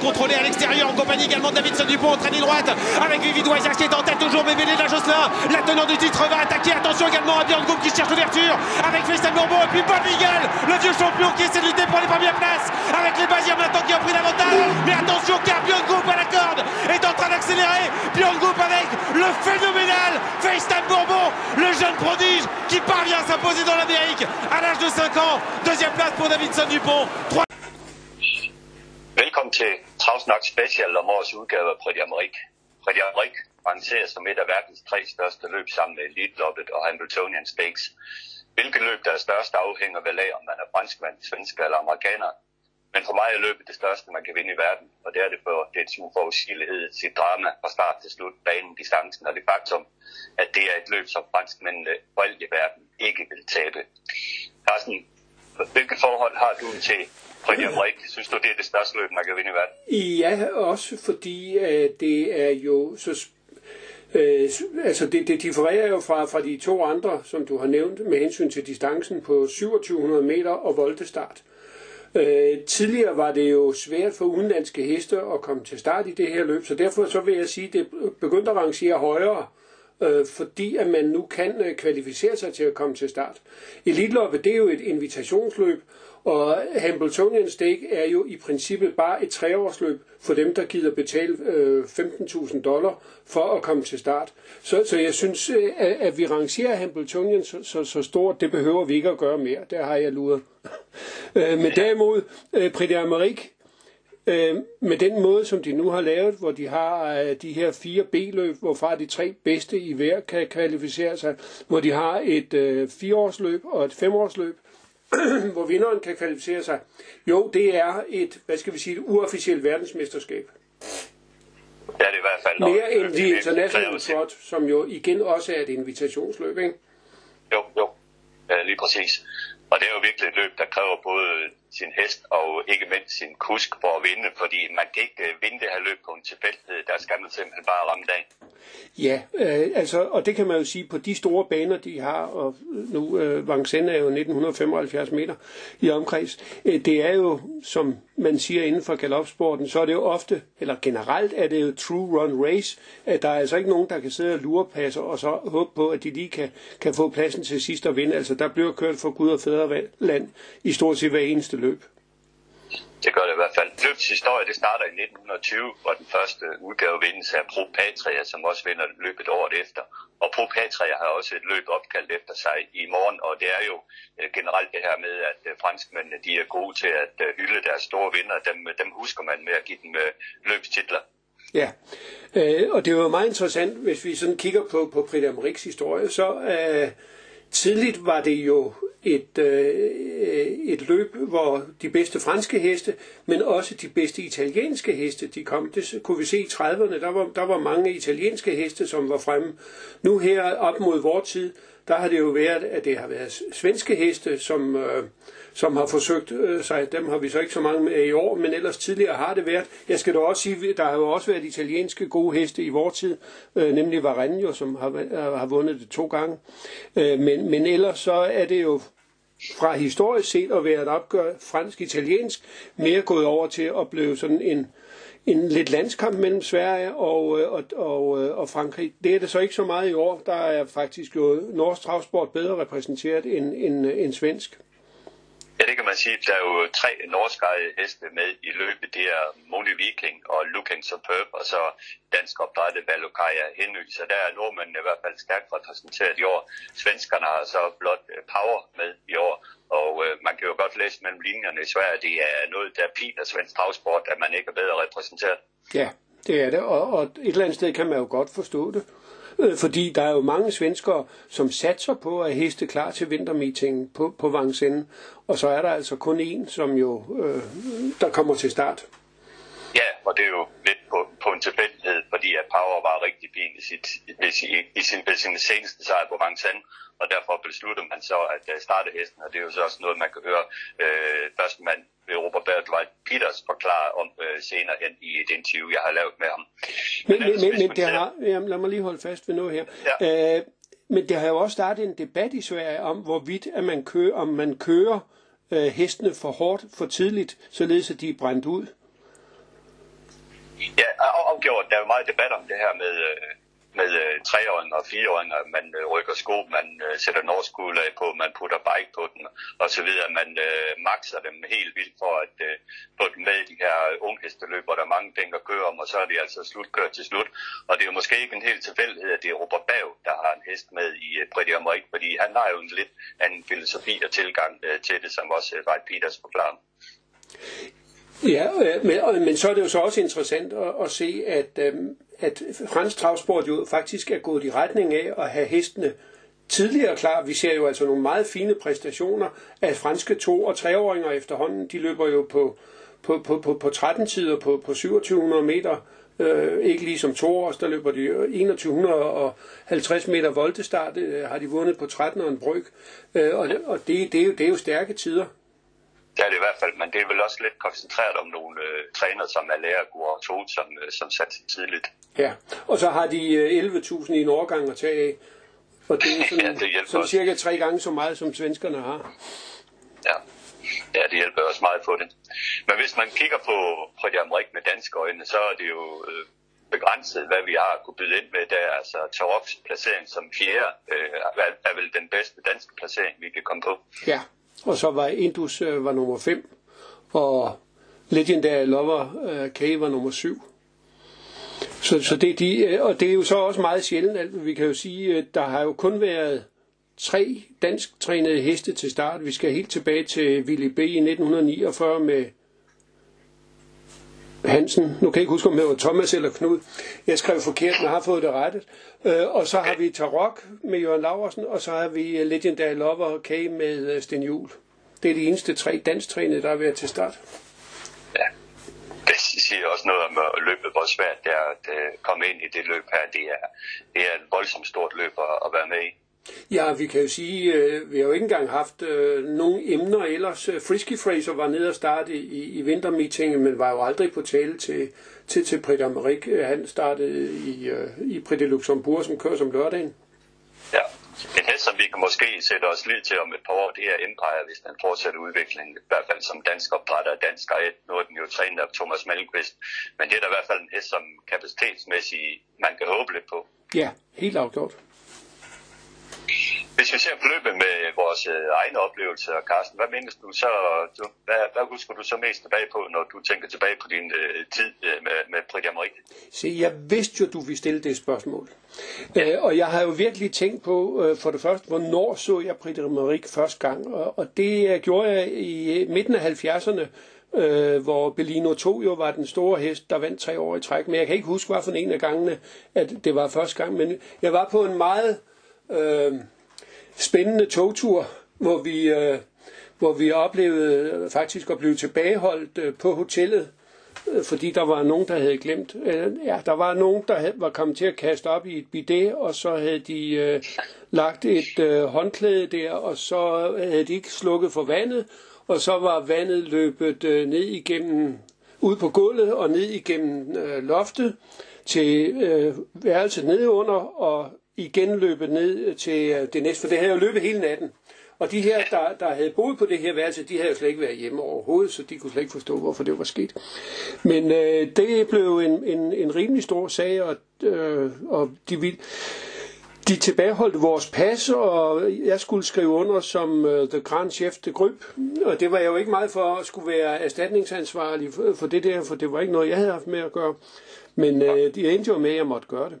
contrôlée à l'extérieur en compagnie également de Davidson Dupont, traînée droite avec Vivi Douaisac qui est en tête toujours, mais Béné de la Josselin, la tenante du titre va attaquer. Attention également à Björn Group qui cherche l'ouverture avec Festin Bourbon et puis Bob Miguel, le vieux champion qui essaie de lutter pour les premières places avec les Baziers maintenant qui ont pris l'avantage. Mais attention car Björn à la corde est en train d'accélérer. Björn avec le phénoménal FaceTime Bourbon, le jeune prodige qui parvient à s'imposer dans l'Amérique à l'âge de 5 ans. Deuxième place pour Davidson Dupont. Velkommen til Travsnak Special om årets udgave af Pretty Amerik. Pretty Amerik rangerer som et af verdens tre største løb sammen med Elite Loppet og Hamiltonian Stakes. Hvilket løb, der er størst, afhænger vel af, om man er franskmand, svensk eller amerikaner. Men for mig er løbet det største, man kan vinde i verden, og det er det for dets uforudsigelighed, sit drama fra start til slut, banen, distancen og det faktum, at det er et løb, som franskmændene for alt i verden ikke vil tabe. Carsten, hvilke forhold har du til Premier League. Synes du, det er det største løb, man kan vinde i verden? Ja, også fordi øh, det er jo så Øh, altså det, det differerer jo fra, fra de to andre, som du har nævnt, med hensyn til distancen på 2700 meter og voldestart. Øh, tidligere var det jo svært for udenlandske heste at komme til start i det her løb, så derfor så vil jeg sige, at det begyndte at rangere højere, øh, fordi at man nu kan øh, kvalificere sig til at komme til start. Elitloppet, det er jo et invitationsløb, og Hamiltonian Stake er jo i princippet bare et treårsløb for dem, der gider betale øh, 15.000 dollar for at komme til start. Så, så jeg synes, øh, at, at vi rangerer Hamiltonian så, så, så stort, det behøver vi ikke at gøre mere. Der har jeg luret. øh, men derimod, øh, Prix øh, med den måde, som de nu har lavet, hvor de har øh, de her fire B-løb, hvorfra de tre bedste i hver kan kvalificere sig, hvor de har et øh, fireårsløb og et femårsløb, hvor vinderen kan kvalificere sig. Jo, det er et, hvad skal vi sige, et uofficielt verdensmesterskab. Ja, det er i hvert fald Mere end de internationale trot, som jo igen også er et invitationsløb, ikke? Jo, jo. Ja, lige præcis. Og det er jo virkelig et løb, der kræver både sin hest og ikke mindst sin kusk for at vinde, fordi man kan ikke øh, vinde det her løb på en tilfældighed. Der skal man simpelthen bare ramme dagen. Ja, øh, altså, og det kan man jo sige på de store baner, de har, og nu øh, Vincennes er jo 1975 meter i omkreds. Øh, det er jo, som man siger inden for galopsporten, så er det jo ofte, eller generelt er det jo true run race, at der er altså ikke nogen, der kan sidde og lurepasser og så håbe på, at de lige kan, kan få pladsen til sidst og vinde. Altså, der bliver kørt for Gud og fædreland i stort set hver eneste løb. Det gør det i hvert fald. Løbets historie det starter i 1920, hvor den første udgave vindes af Pro Patria, som også vinder løbet året efter. Og Pro Patria har også et løb opkaldt efter sig i morgen, og det er jo øh, generelt det her med, at øh, franskmændene de er gode til at øh, hylde deres store vinder. Dem, dem husker man med at give dem løbstitler. Ja, øh, og det er jo meget interessant, hvis vi sådan kigger på, på Prix historie, så øh, tidligt var det jo et, øh, et løb, hvor de bedste franske heste, men også de bedste italienske heste, de kom. Det kunne vi se i 30'erne, der var, der var mange italienske heste, som var fremme. Nu her op mod vores tid, der har det jo været, at det har været svenske heste, som, øh, som har forsøgt øh, sig. Dem har vi så ikke så mange med i år, men ellers tidligere har det været. Jeg skal da også sige, der har jo også været italienske gode heste i vores tid, øh, nemlig Varenio, som har, øh, har vundet det to gange. Øh, men, men ellers så er det jo fra historisk set at være et opgør fransk-italiensk, mere gået over til at blive sådan en, en lidt landskamp mellem Sverige og, øh, og, og, øh, og Frankrig. Det er det så ikke så meget i år. Der er faktisk jo norsk travsport bedre repræsenteret end, end, end svensk. Ja, det kan man sige. Der er jo tre norskejede heste med i løbet. Det er Moni Viking og Looking Superb, og så dansk opdrettet Valokaja Henry. Så der er nordmændene i hvert fald stærkt repræsenteret i år. Svenskerne har så blot øh, Power med i år. Og øh, man kan jo godt læse mellem linjerne i Sverige, det er noget, der piner svensk travsport, at man ikke er bedre repræsenteret. Ja, det er det, og, og et eller andet sted kan man jo godt forstå det. Øh, fordi der er jo mange svenskere, som satser på at heste klar til vintermeetingen på, på Vangsen. og så er der altså kun en, som jo, øh, der kommer til start. Og det er jo lidt på, på en tilfældighed, fordi at Power var rigtig fin i, sit, i, i sin, i sin seneste sejr på Vincennes, og derfor besluttede man så at øh, starte hesten, og det er jo så også noget, man kan høre øh, første mand Robert Bertwald Peters forklare om øh, senere hen i et interview, jeg har lavet med ham. Men, men, men, men det har, jamen, lad mig lige holde fast ved noget her. Ja. Øh, men det har jo også startet en debat i Sverige om, hvorvidt at man kører, om man kører øh, hestene for hårdt, for tidligt, således at de er brændt ud. Ja, afgjort. Der er jo meget debat om det her med, øh, med øh, treåringer og fireåringer. Man øh, rykker sko, man øh, sætter af på, man putter bike på den og så videre. Man øh, makser dem helt vildt for at øh, få dem med i de her unghesteløb, hvor der er mange penge at køre om, og så er det altså slut kørt til slut. Og det er jo måske ikke en helt tilfældighed, at det er Robert Bav, der har en hest med i Pretty Amerik, fordi han har jo en lidt anden filosofi og tilgang øh, til det, som også øh, Peters forklarer. Ja, men, men, men så er det jo så også interessant at, at se, at, øh, at fransk travsport jo faktisk er gået i retning af at have hestene tidligere klar. Vi ser jo altså nogle meget fine præstationer af franske to- og treåringer efterhånden. De løber jo på, på, på, på, på 13 tider på, på 2700 meter. Øh, ikke ligesom to år, der løber de 2150 meter voltestart, øh, har de vundet på 13 og en bryg. Øh, og og det, det, er jo, det er jo stærke tider. Det er det i hvert fald, men det er vel også lidt koncentreret om nogle øh, træner, som er lærer og to, som, øh, som satte tidligt. Ja, og så har de øh, 11.000 i en årgang at tage af. Og det er sådan, ja, det sådan cirka tre gange så meget, som svenskerne har. Ja. ja, det hjælper også meget på det. Men hvis man kigger på Freddy Amrik med danske øjne, så er det jo øh, begrænset, hvad vi har kunne byde ind med der. Altså Taroks placering som fjerde øh, er, er vel den bedste danske placering, vi kan komme på. Ja, og så var Indus øh, var nummer 5, og Legendary Lover øh, K var nummer 7. Så, så det, de, øh, og det er jo så også meget sjældent, at vi kan jo sige, at der har jo kun været tre dansk trænede heste til start. Vi skal helt tilbage til Willy B. i 1949 med Hansen. Nu kan jeg ikke huske, om det var Thomas eller Knud. Jeg skrev forkert, men har fået det rettet. Øh, og så har vi Tarok med Jørgen Laversen, og så har vi øh, Legendary Lover K med øh, Sten Juhl. Det er de eneste tre danstrænede, der er ved til start. Ja, det siger også noget om at løbet, hvor svært det er at øh, komme ind i det løb her. Det er, det er et voldsomt stort løb at være med i. Ja, vi kan jo sige, øh, vi har jo ikke engang haft øh, nogen emner ellers. Øh, Frisky Fraser var nede og starte i, i vintermeetingen, men var jo aldrig på tale til, til, til Prix d'Amérique. Øh, han startede i, øh, i de Luxembourg, som kører som lørdagen. Ja, en hest, som vi kan måske sætte os lidt til om et par år, det er Empire, hvis den fortsætter udviklingen, i hvert fald som dansk opdrætter og dansk ejet. Nu er den jo trænet af Thomas Malmqvist, men det er da i hvert fald en hest, som kapacitetsmæssigt man kan håbe lidt på. Ja, helt afgjort. Hvis vi ser løbet med vores øh, egne oplevelser, Carsten, hvad mindes du så, du, hvad, hvad husker du så mest tilbage på, når du tænker tilbage på din øh, tid øh, med, med Prix d'Amérique? Se, jeg vidste jo, du ville stille det spørgsmål. Ja. Øh, og jeg har jo virkelig tænkt på, øh, for det første, hvornår så jeg Prix d'Amérique første gang? Og, og det øh, gjorde jeg i øh, midten af 70'erne, øh, hvor Bellino 2 jo var den store hest, der vandt tre år i træk. Men jeg kan ikke huske, hvad for en af gangene, at det var første gang. Men jeg var på en meget... Øh, spændende togtur, hvor vi, øh, hvor vi oplevede faktisk at blive tilbageholdt øh, på hotellet, øh, fordi der var nogen, der havde glemt. Øh, ja, der var nogen, der havde, var kommet til at kaste op i et bidet, og så havde de øh, lagt et øh, håndklæde der, og så havde de ikke slukket for vandet, og så var vandet løbet øh, ned igennem ud på gulvet og ned igennem øh, loftet til øh, værelset nedunder, og igen løbet ned til øh, det næste, for det havde jo løbet hele natten. Og de her, der, der havde boet på det her værelse, de havde jo slet ikke været hjemme overhovedet, så de kunne slet ikke forstå, hvorfor det var sket. Men øh, det blev en, en, en rimelig stor sag, og, øh, og de ville, de tilbageholdt vores pas, og jeg skulle skrive under som uh, the grand chef de gryb. Og det var jeg jo ikke meget for at skulle være erstatningsansvarlig for, for det der, for det var ikke noget, jeg havde haft med at gøre. Men øh, det endte jo med, at jeg måtte gøre det.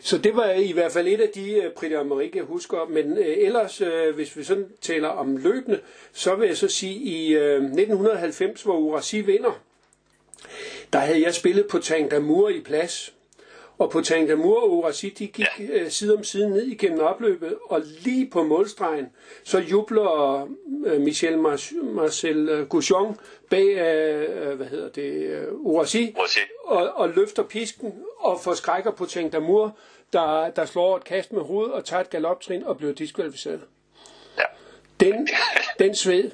Så det var i hvert fald et af de øh, Prix d'Amérique, jeg husker. Men øh, ellers, øh, hvis vi sådan taler om løbende, så vil jeg så sige, i øh, 1990, hvor Urasi vinder, der havde jeg spillet på Tang Damur i plads. Og på Tangdamour og Orasi, de gik ja. øh, side om side ned igennem opløbet, og lige på målstregen, så jubler øh, Michel Mar- Marcel øh, Gouchon bag, øh, hvad hedder det, øh, Orasi, og, og løfter pisken og forskrækker på Tangdamour, der, der slår et kast med hovedet og tager et galoptrin og bliver diskvalificeret. Ja. Den, den sved.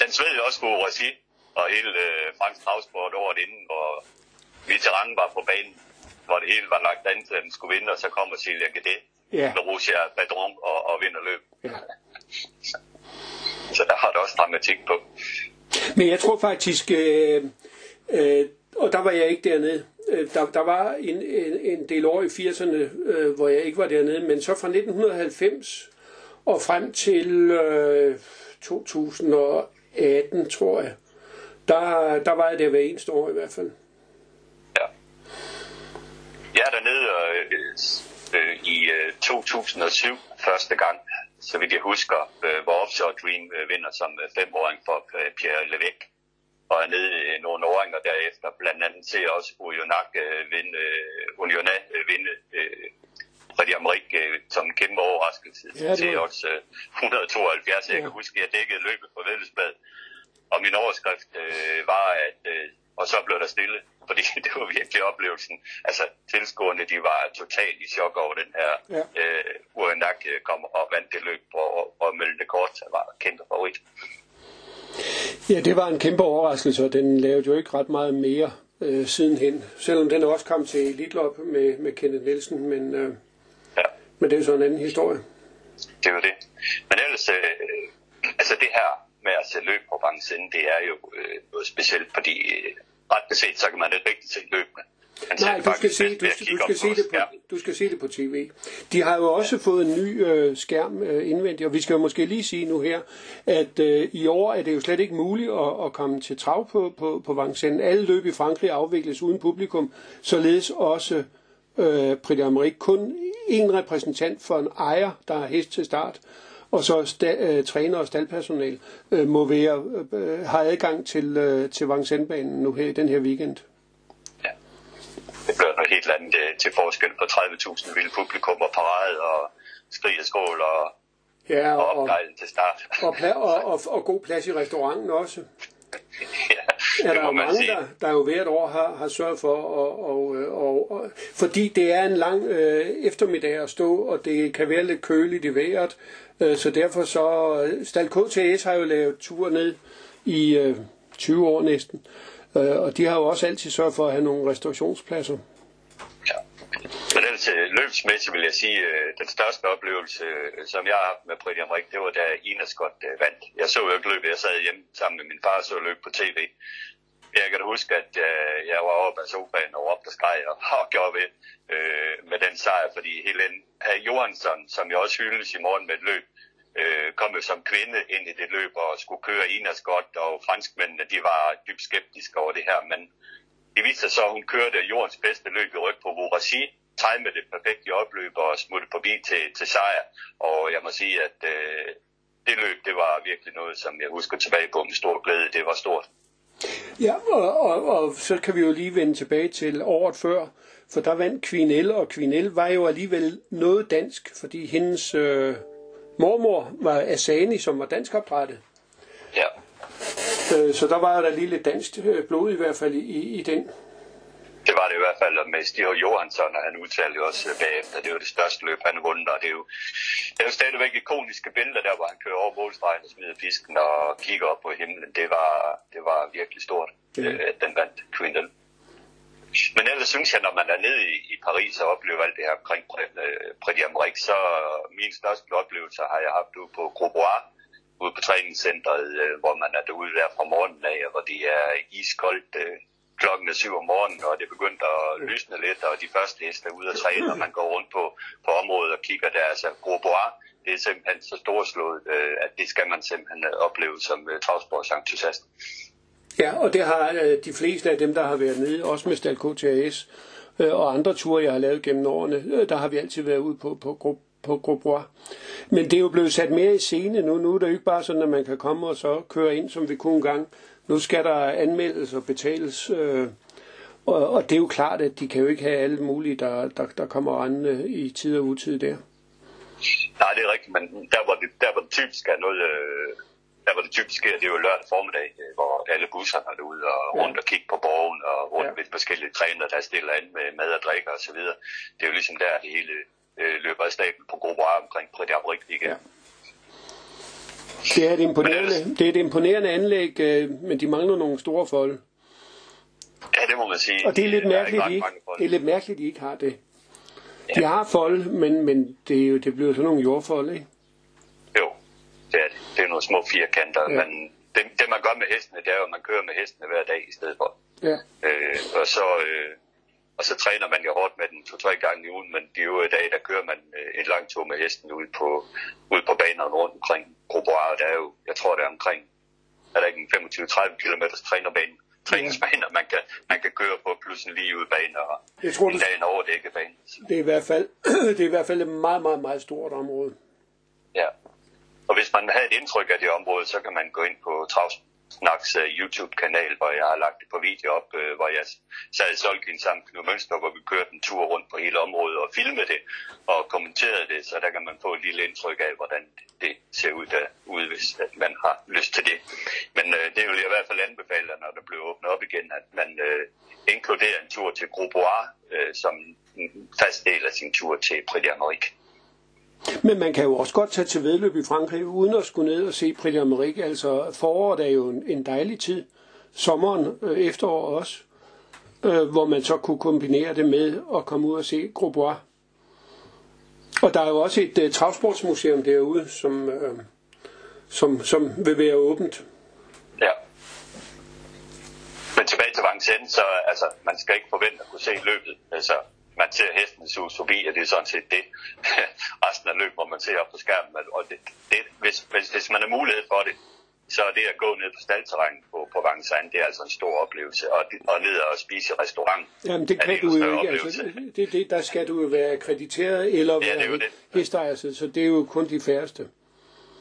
Den sved også på Orasi og hele øh, Franks Travsport over det inden, og veteranen var på banen, hvor det hele var lagt an til, at den skulle vinde, og så kommer Celia Gade, ja. Larousia Badron og, og vinder løb. Ja. så der har det også dramatik på. Men jeg tror faktisk, øh, Øh, og der var jeg ikke dernede. Øh, der, der var en, en, en del år i 80'erne, øh, hvor jeg ikke var dernede, men så fra 1990 og frem til øh, 2018, tror jeg, der, der var jeg der hver eneste år i hvert fald. Ja. Er dernede øh, øh, i øh, 2007 første gang, så vidt jeg husker, øh, hvor Offshore Dream øh, vinder som øh, femåring for øh, Pierre Levesque og er nede i nogle åringer derefter, blandt andet til også Ujonak øh, vinde, øh, Unionet øh, vinde øh, Freddy Amerik øh, som en kæmpe overraskelse Ja, det til også øh, 172. Jeg kan Ja. huske, at jeg dækkede løbet på Vedløsbad, og min overskrift øh, var, at øh, og så blev der stille, fordi det var virkelig oplevelsen. Altså, tilskuerne, de var totalt i chok over den her. Ja. Øh, Urenak øh, kom og vandt det løb, og, og meldte kort, var kæmpe favorit. Ja, det var en kæmpe overraskelse, og den lavede jo ikke ret meget mere øh, sidenhen. Selvom den også kom til Elitlop med, med Kenneth Nielsen, men, øh, Ja. men det er jo så en anden historie. Det jo det. Men ellers, øh, altså det her med at se løb på Vincennes, det er jo øh, noget specielt, fordi øh, ret beset, så kan man ikke rigtig se løbene. Ser Nej, du skal, se, du, skal, du, skal se det på, du skal se det på tv. De har jo også fået en ny øh, skærm øh, indvendigt, og vi skal jo måske lige sige nu her, at øh, i år er det jo slet ikke muligt at, at komme til trav på, på, på Vincennes. Alle løb i Frankrig afvikles uden publikum, således også øh, Prix d'Amérique. Kun en repræsentant for en ejer, der har hest til start, og så sta- øh, træner og staldpersonal øh, må være, øh, har adgang til, øh, til Vincennes-banen nu her i den her weekend. Ja. Det bliver noget helt andet øh, til forskel på 30.000 vilde publikum og parade og skrig og skål og, Ja, og og, til start. Og, pla- og, og, og god plads i restauranten også. ja, Der er må jo man mange, sige. der, der jo hvert år har, har sørget for, og, og, og, og, fordi det er en lang øh, eftermiddag at stå, og det kan være lidt køligt i vejret, øh, så derfor så, Stal KTS har jo lavet tur ned i øh, 20 år næsten, øh, og de har jo også altid sørget for at have nogle restaurationspladser. Men ellers øh, løbsmæssigt vil jeg sige, at den største oplevelse, øh, som jeg har haft med Pretty Amrik, det var da Ina Scott vandt. Jeg så jo ikke løbet, jeg sad hjemme sammen med min far og så løb på tv. Jeg kan da huske, at jeg var oppe af sofaen og råbte og skreg og, og gjorde ved øh, med den sejr, fordi Helen Johansson, som jeg også hyldes i morgen med et løb, øh, kom jo som kvinde ind i det løb og skulle køre Ina Scott, og franskmændene, de var dybt skeptiske over det her, men det viste sig så, at hun kørte jordens bedste løb i ryg på Voraci, timede det perfekt i opløb og smuttede forbi til, til sejr. Og jeg må sige, at øh, det løb, det var virkelig noget, som jeg husker tilbage på med stor glæde. Det var stort. Ja, og, og, og så kan vi jo lige vende tilbage til året før, for der vandt Queen L, og Queen L var jo alligevel noget dansk, fordi hendes øh, mormor var Asani, som var dansk opdrettet. Øh, så der var da lige lidt dansk øh, blod i hvert fald i, i, den. Det var det i hvert fald og med Stig Johansson, og han udtalte jo også øh, bagefter, det var det største løb, han vundet, og det er jo, det er jo stadigvæk ikoniske billeder der, hvor han kører over målstregen og smider pisken og kigger op på himlen. Det var, det var virkelig stort, øh, at den vandt Quindel. Men ellers synes jeg, når man er nede i, i Paris og oplever alt det her omkring Prix d'Amérique, så min største oplevelse har jeg haft ude på Grosbois, ude på træningscentret, øh, hvor man er derude der fra morgenen af, og hvor det er iskoldt. Øh, klokken er syv om morgenen, og det begyndte at lysne lidt, og de første heste er ude at træne, og man går rundt på, på området og kigger der. Altså, Grosbois, det er simpelthen så storslået, øh, at det skal man simpelthen øh, opleve som øh, travsportsentusiast. Ja, og det har øh, de fleste af dem, der har været nede, også med Stal KTAS øh, og andre ture, jeg har lavet gennem årene, øh, der har vi altid været ude på, på, på, Grosbois. Men det er jo blevet sat mere i scene nu. Nu er det jo ikke bare sådan, at man kan komme og så køre ind, som vi kunne engang. Nu skal der anmeldes og betales. Øh, og, og det er jo klart, at de kan jo ikke have alle mulige, der, der, der kommer rendende i tid og utid der. Nej, det er rigtigt, men der hvor det, der, hvor det typisk er noget, øh, der hvor det typisk sker, det er jo lørdag formiddag, øh, hvor alle busserne er derude og Ja. rundt og kigge på borgen og rundt Ja. ja. ved forskellige trænere, der stiller an med mad og drikker og så videre. Det er jo ligesom der, det hele øh, løber af staben på gode omkring Prix d'Amérique igen. Ja. Det er et imponerende, det er et imponerende anlæg, øh, men de mangler nogle store folde. Ja, det må man sige. Og det er lidt ikke mærkeligt, de ikke, folk. det er lidt mærkeligt, de ikke har det. De har fold, men, men det, er jo, det bliver sådan nogle jordfold, ikke? Jo, det er det. Det er nogle små firkanter, Ja. ja. men det, det man gør med hestene, det er jo, at man kører med hestene hver dag i stedet for. Ja. Øh, og så... Øh, og så træner man jo hårdt med den to-tre gange i ugen, men de øvrige dage, der kører man øh, en lang tur med hesten ud på, ud på banerne rundt omkring Groboir. Der er jo, jeg tror, det er omkring, er der ikke en 25-30 km trænerbane, træningsbaner, man kan, man kan køre på, plus en lige ud bane og Jeg tror, en det- dag en overdækket bane. Det er i hvert fald, det er i hvert fald et meget, meget, meget stort område. Ja. Og hvis man have et indtryk af det område, så kan man gå ind på Snaks uh, øh, YouTube-kanal, hvor jeg har lagt det på video op, uh, hvor jeg sad i Solkin sammen med Knud Mønster, hvor vi kørte en tur rundt på hele området og filmede det og kommenterede det, så der kan man få et lille indtryk af, hvordan det ser ud derude, hvis at man har lyst til det. Men uh, det vil jeg i hvert fald anbefale, når der bliver åbnet op igen, at man uh, inkluderer en tur til Grobois uh, som en fast del af sin tur til Prix d'Amérique. Men man kan jo også godt tage til vedløb i Frankrig, uden at skulle ned og se Prix d'Amérique. Altså foråret er jo en, en dejlig tid. Sommeren, øh, efteråret også. Øh, hvor man så kunne kombinere det med at komme ud og se Grosbois. Og der er jo også et øh, travsportsmuseum derude, som, øh, som, som vil være åbent. Ja. Men tilbage til Vincennes, så altså, man skal ikke forvente at kunne se løbet. Altså, man ser hesten sus forbi, og det er sådan set det. Resten af løbet, hvor man ser op på skærmen. Og det, det, hvis, hvis, hvis man har mulighed for det, så er det at gå ned på staldterræn på, på Vincennes, det er altså en stor oplevelse. Og, og ned og spise i restaurant. Jamen det er kan en du jo ikke. Altså, det, det, der skal du jo være akkrediteret eller Ja, det være jo det. hesteejer, så så det er jo kun de færreste.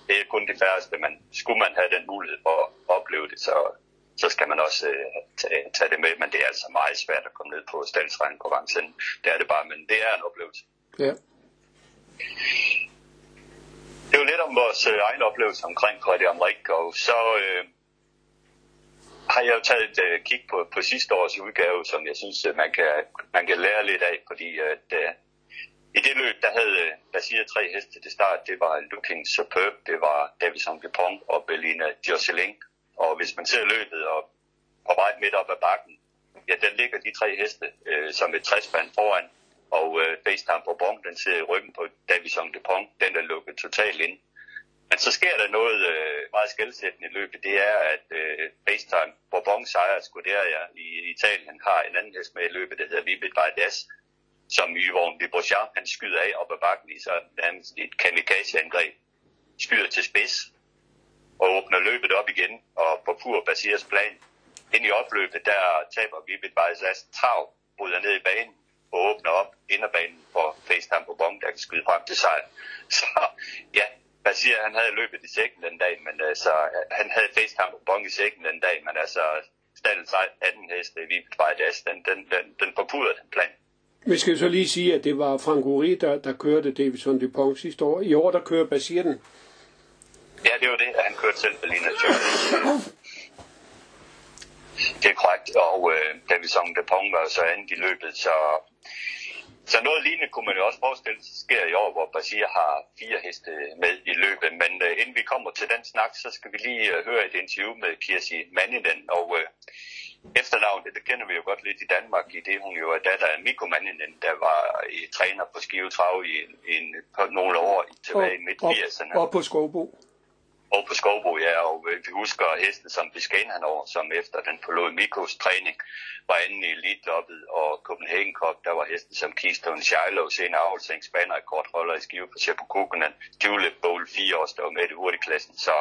det er kun de færreste, men skulle man have den mulighed for at opleve det, så, så skal man også øh, tage, tage det med. Men det er altså meget svært at komme ned på Staldsregn på Vincennes. Det er det bare, men det er en oplevelse. Ja. Det er jo lidt om vores øh, egen oplevelse omkring Credit Amrik, og så øh, har jeg jo taget et øh, kig på, på sidste års udgave, som jeg synes, øh, man, kan, man kan lære lidt af, fordi at, øh, i det løb, der havde øh, Basia tre heste til start. Det var Looking Superb, det var Davison Dupont og Bellina Jocelyn. Og hvis man ser løbet og på vej midt op ad bakken, ja, der ligger de tre heste øh, som et 60 foran. Og øh, FaceTime Bourbon, den sidder i ryggen på Davison Dupont, den er lukket totalt ind. Men så sker der noget øh, meget skældsættende i løbet. Det er, at øh, FaceTime Bourbon sejrer Scuderia i Italien har en anden hest med i løbet, der hedder Vibit Vardas, som Yvonne de Beauchamp, han skyder af op ad bakken i så nærmest et kamikazeangreb. Skyder til spids og åbner løbet op igen og på pur Basirs plan. Ind i opløbet, der taber Vibit Vardas trav, bryder ned i banen og åbner op inderbanen for FaceTime Bourbon, der kan skyde frem til sejr. Så ja, Basir han havde løbet i sækken den dag, men altså, han havde FaceTime Bourbon i sækken den dag, men altså, sig 18 heste, Vibit Vardas, den, den, den, den forpudrede den plan. Vi skal jo så lige sige, at det var Frank Uri, der, der kørte Davidson Dupont sidste år. I år, der kører Basir den. Ja, det var det, at han kørte selv Berliner Journey. Det er korrekt, og øh, Davison de Pong var så andet i løbet, så, så noget lignende kunne man jo også forestille sig sker i år, hvor Basir har fire heste med i løbet. Men øh, inden vi kommer til den snak, så skal vi lige øh, høre et interview med Kirsi Manninen, og øh, efternavnet, det kender vi jo godt lidt i Danmark, i det hun jo er datter af Mikko Manninen, der var i træner på Skive Trav i, i en, på nogle år tilbage i midt op, 80'erne. op på Skovbo. Og på Skovbo, ja, og øh, vi husker hesten som Biscayne han over, som efter den forlod Mikos træning, var anden i elitloppet, og Copenhagen Cup, der var hesten som Keystone Shiloh, senere Aarhus Spanner, rekordholder i skive på Sepulkukunen, Tulip Bowl 4 år, der var med i hurtigklassen, så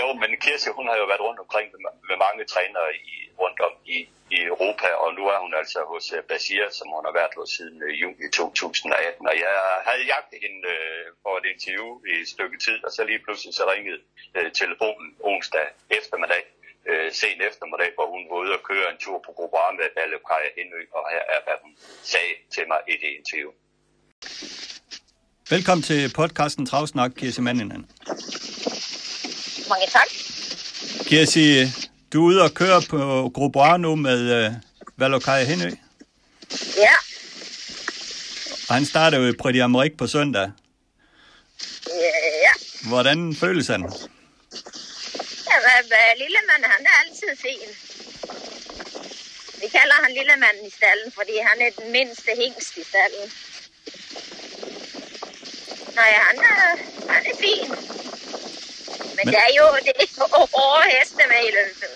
jo, men Kirsi, hun har jo været rundt omkring med, med mange trænere i, rundt om i, i Europa, og nu er hun altså hos øh, uh, Basir, som hun har været hos siden uh, juni 2018. Og jeg havde jagtet hende uh, for et interview i et stykke tid, og så lige pludselig så ringede uh, telefonen onsdag eftermiddag, uh, sen eftermiddag, hvor hun var ude og køre en tur på Grobar med Balle Kaja Henø, og her er, hvad hun sagde til mig i det interview. Velkommen til podcasten Travsnak, Kirsi Manninen. Mange tak. Kirsi, du er ude og køre på Grobois nu med øh, Valokai Henø, Ja, og han starter jo i Prix d'Amérique på søndag. ja. Hvordan føles han? Jamen, øh, lille mand, han er altid fin. Vi kalder han lille manden i stallen, fordi han er den mindste hængst i stallen. Nej, han er, han er fin. Men, Men- det er jo det er jo hårde heste med i løbet.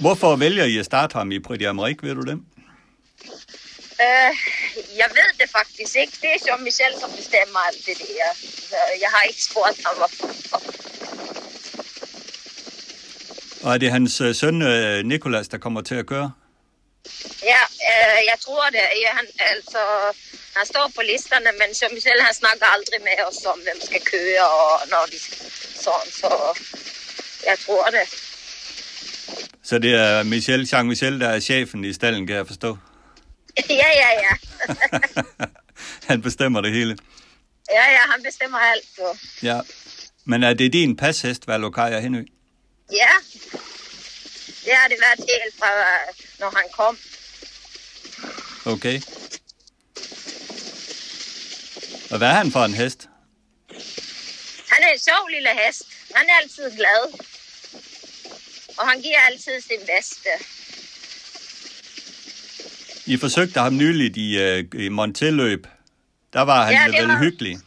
Hvorfor vælger I at starte ham i Prix d'Amérique, ved du det? Øh, jeg ved det faktisk ikke. Det er Jean-Michel, som bestemmer alt det der. Så jeg har ikke spurgt ham, hvorfor. Og er det hans øh, søn øh, Nikolas, der kommer til at køre? Ja, øh, jeg tror det. Ja, han, altså, han står på listerne, men Jean-Michel han snakker aldrig med os om, hvem skal køre, og når de sådan, så jeg tror det. Så det er Michel, Jean-Michel, der er chefen i stallen, kan jeg forstå. ja, ja, ja. Han bestemmer det hele. ja, ja, han bestemmer alt. Så. Ja. Men er det din pashest, Valokaja Henø? Ja, det har det været helt fra, når han kom. Okay. Og hvad er han for en hest? Han er en sjov lille hest. Han er altid glad. Og han giver altid sin bedste. I forsøgte ham nyligt i, øh, i Montelløb. Der var han Ja, vel var- hyggelig.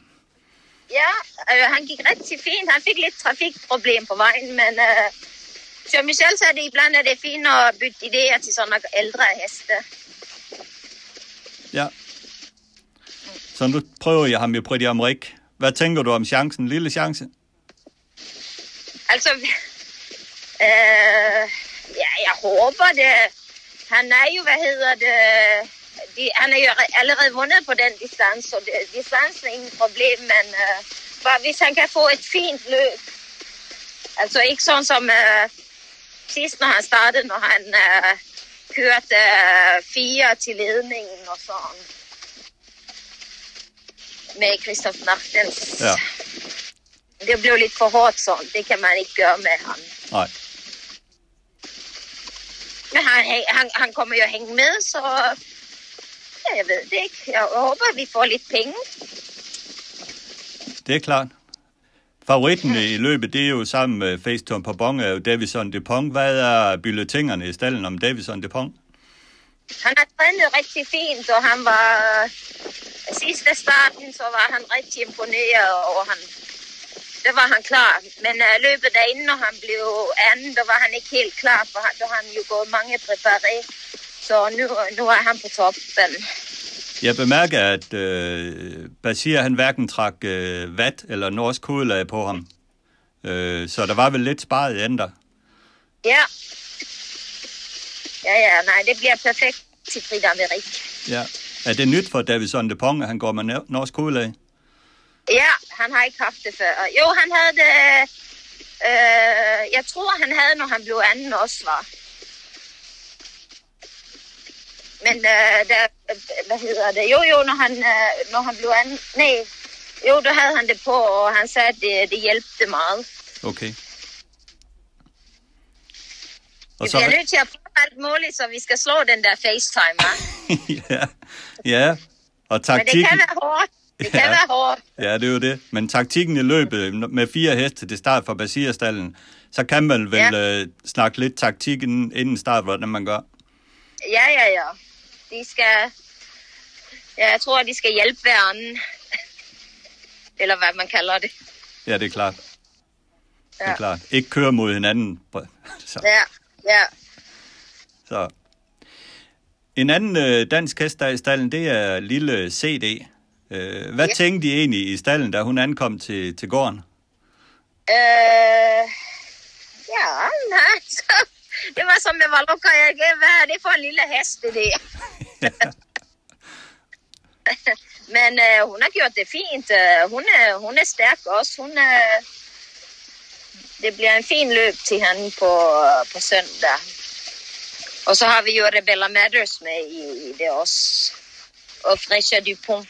Ja, øh, han gik rigtig fint. Han fik lidt trafikproblem på vejen, men øh, som Michel sagde, det iblandt er det fint at bytte idéer til sådan ældre heste. Ja. Så nu prøver jeg ham i Prix d'Amérique. Hvad tænker du om chancen? Lille chance? Altså, øh, ja, jeg håber det. Han er jo, hvad hedder det, de, han er jo re- allerede vundet på den distance, så det, distancen er ingen problem, men øh, bare hvis han kan få et fint løb. Altså ikke sådan som øh, sidst, når han startede, når han øh, kørte øh, fire til ledningen og sådan. Med Christoph Nachtens. Ja. Det blev lidt for hårdt sådan. Det kan man ikke gøre med ham. Nej. Men han, han, han kommer jo at hænge med, så ja, jeg ved det ikke. Jeg håber, vi får lidt penge. Det er klart. Favoritten i løbet, det er jo sammen med Faceton Pabong, er jo Davison Dupont. Hvad er bulletingerne i stallen om Davison Dupont? Han har trænet rigtig fint, og han var sidste starten, så var han rigtig imponeret, og han, der var han klar. Men uh, løbet derinde, når han blev anden, der var han ikke helt klar, for han, der har han jo gået mange præparé. Så nu, nu er han på toppen. Jeg bemærker, at øh, Basir, han hverken trak øh, vat eller norsk hovedlag på ham. Øh, så der var vel lidt sparet ender. Ja. Ja, ja, nej, det bliver perfekt til Frida Amerik. Ja. Er det nyt for Davison Dupont, at han går med no- norsk hovedlag? Ja, han har ikke haft det før. Jo, han havde det... Øh, jeg tror, han havde, når han blev anden også, var. Men øh, der, hvad hedder det? Jo, jo, når han, øh, når han blev anden... Nej, jo, der havde han det på, og han sagde, at det, det hjalpte meget. Okay. Vi Og så, bliver nødt til at prøve alt muligt, så vi skal slå den der FaceTime, hva'? ja, ja. Og Men det taktikken, kan være hårdt. Det kan Ja. være hårdt. ja, det er jo det. Men taktikken i løbet med fire heste til start for Basirstallen, så kan man vel Ja. øh, snakke lidt taktik inden, inden start, hvordan man gør. Ja, ja, ja. De skal... Ja, jeg tror, de skal hjælpe hverandre. Eller hvad man kalder det. Ja, det er klart. Det er Ja. klart. Ikke køre mod hinanden. Så, Ja, ja. så. En anden øh, dansk hest, der er i stallen, det er lille CD. Øh, hvad Ja. tænkte I egentlig i stallen, da hun ankom til, til gården? Øh, ja, nej, så, det var som med Valoka, jeg ikke, hvad er det for en lille hest, det der? Men øh, hun har gjort det fint. Øh, hun, er, hun er stærk også. Hun er, det bliver en fin løb til hende på, på søndag. Og så har vi jo Rebella Matters med i, i det også. Og Fresha Dupont.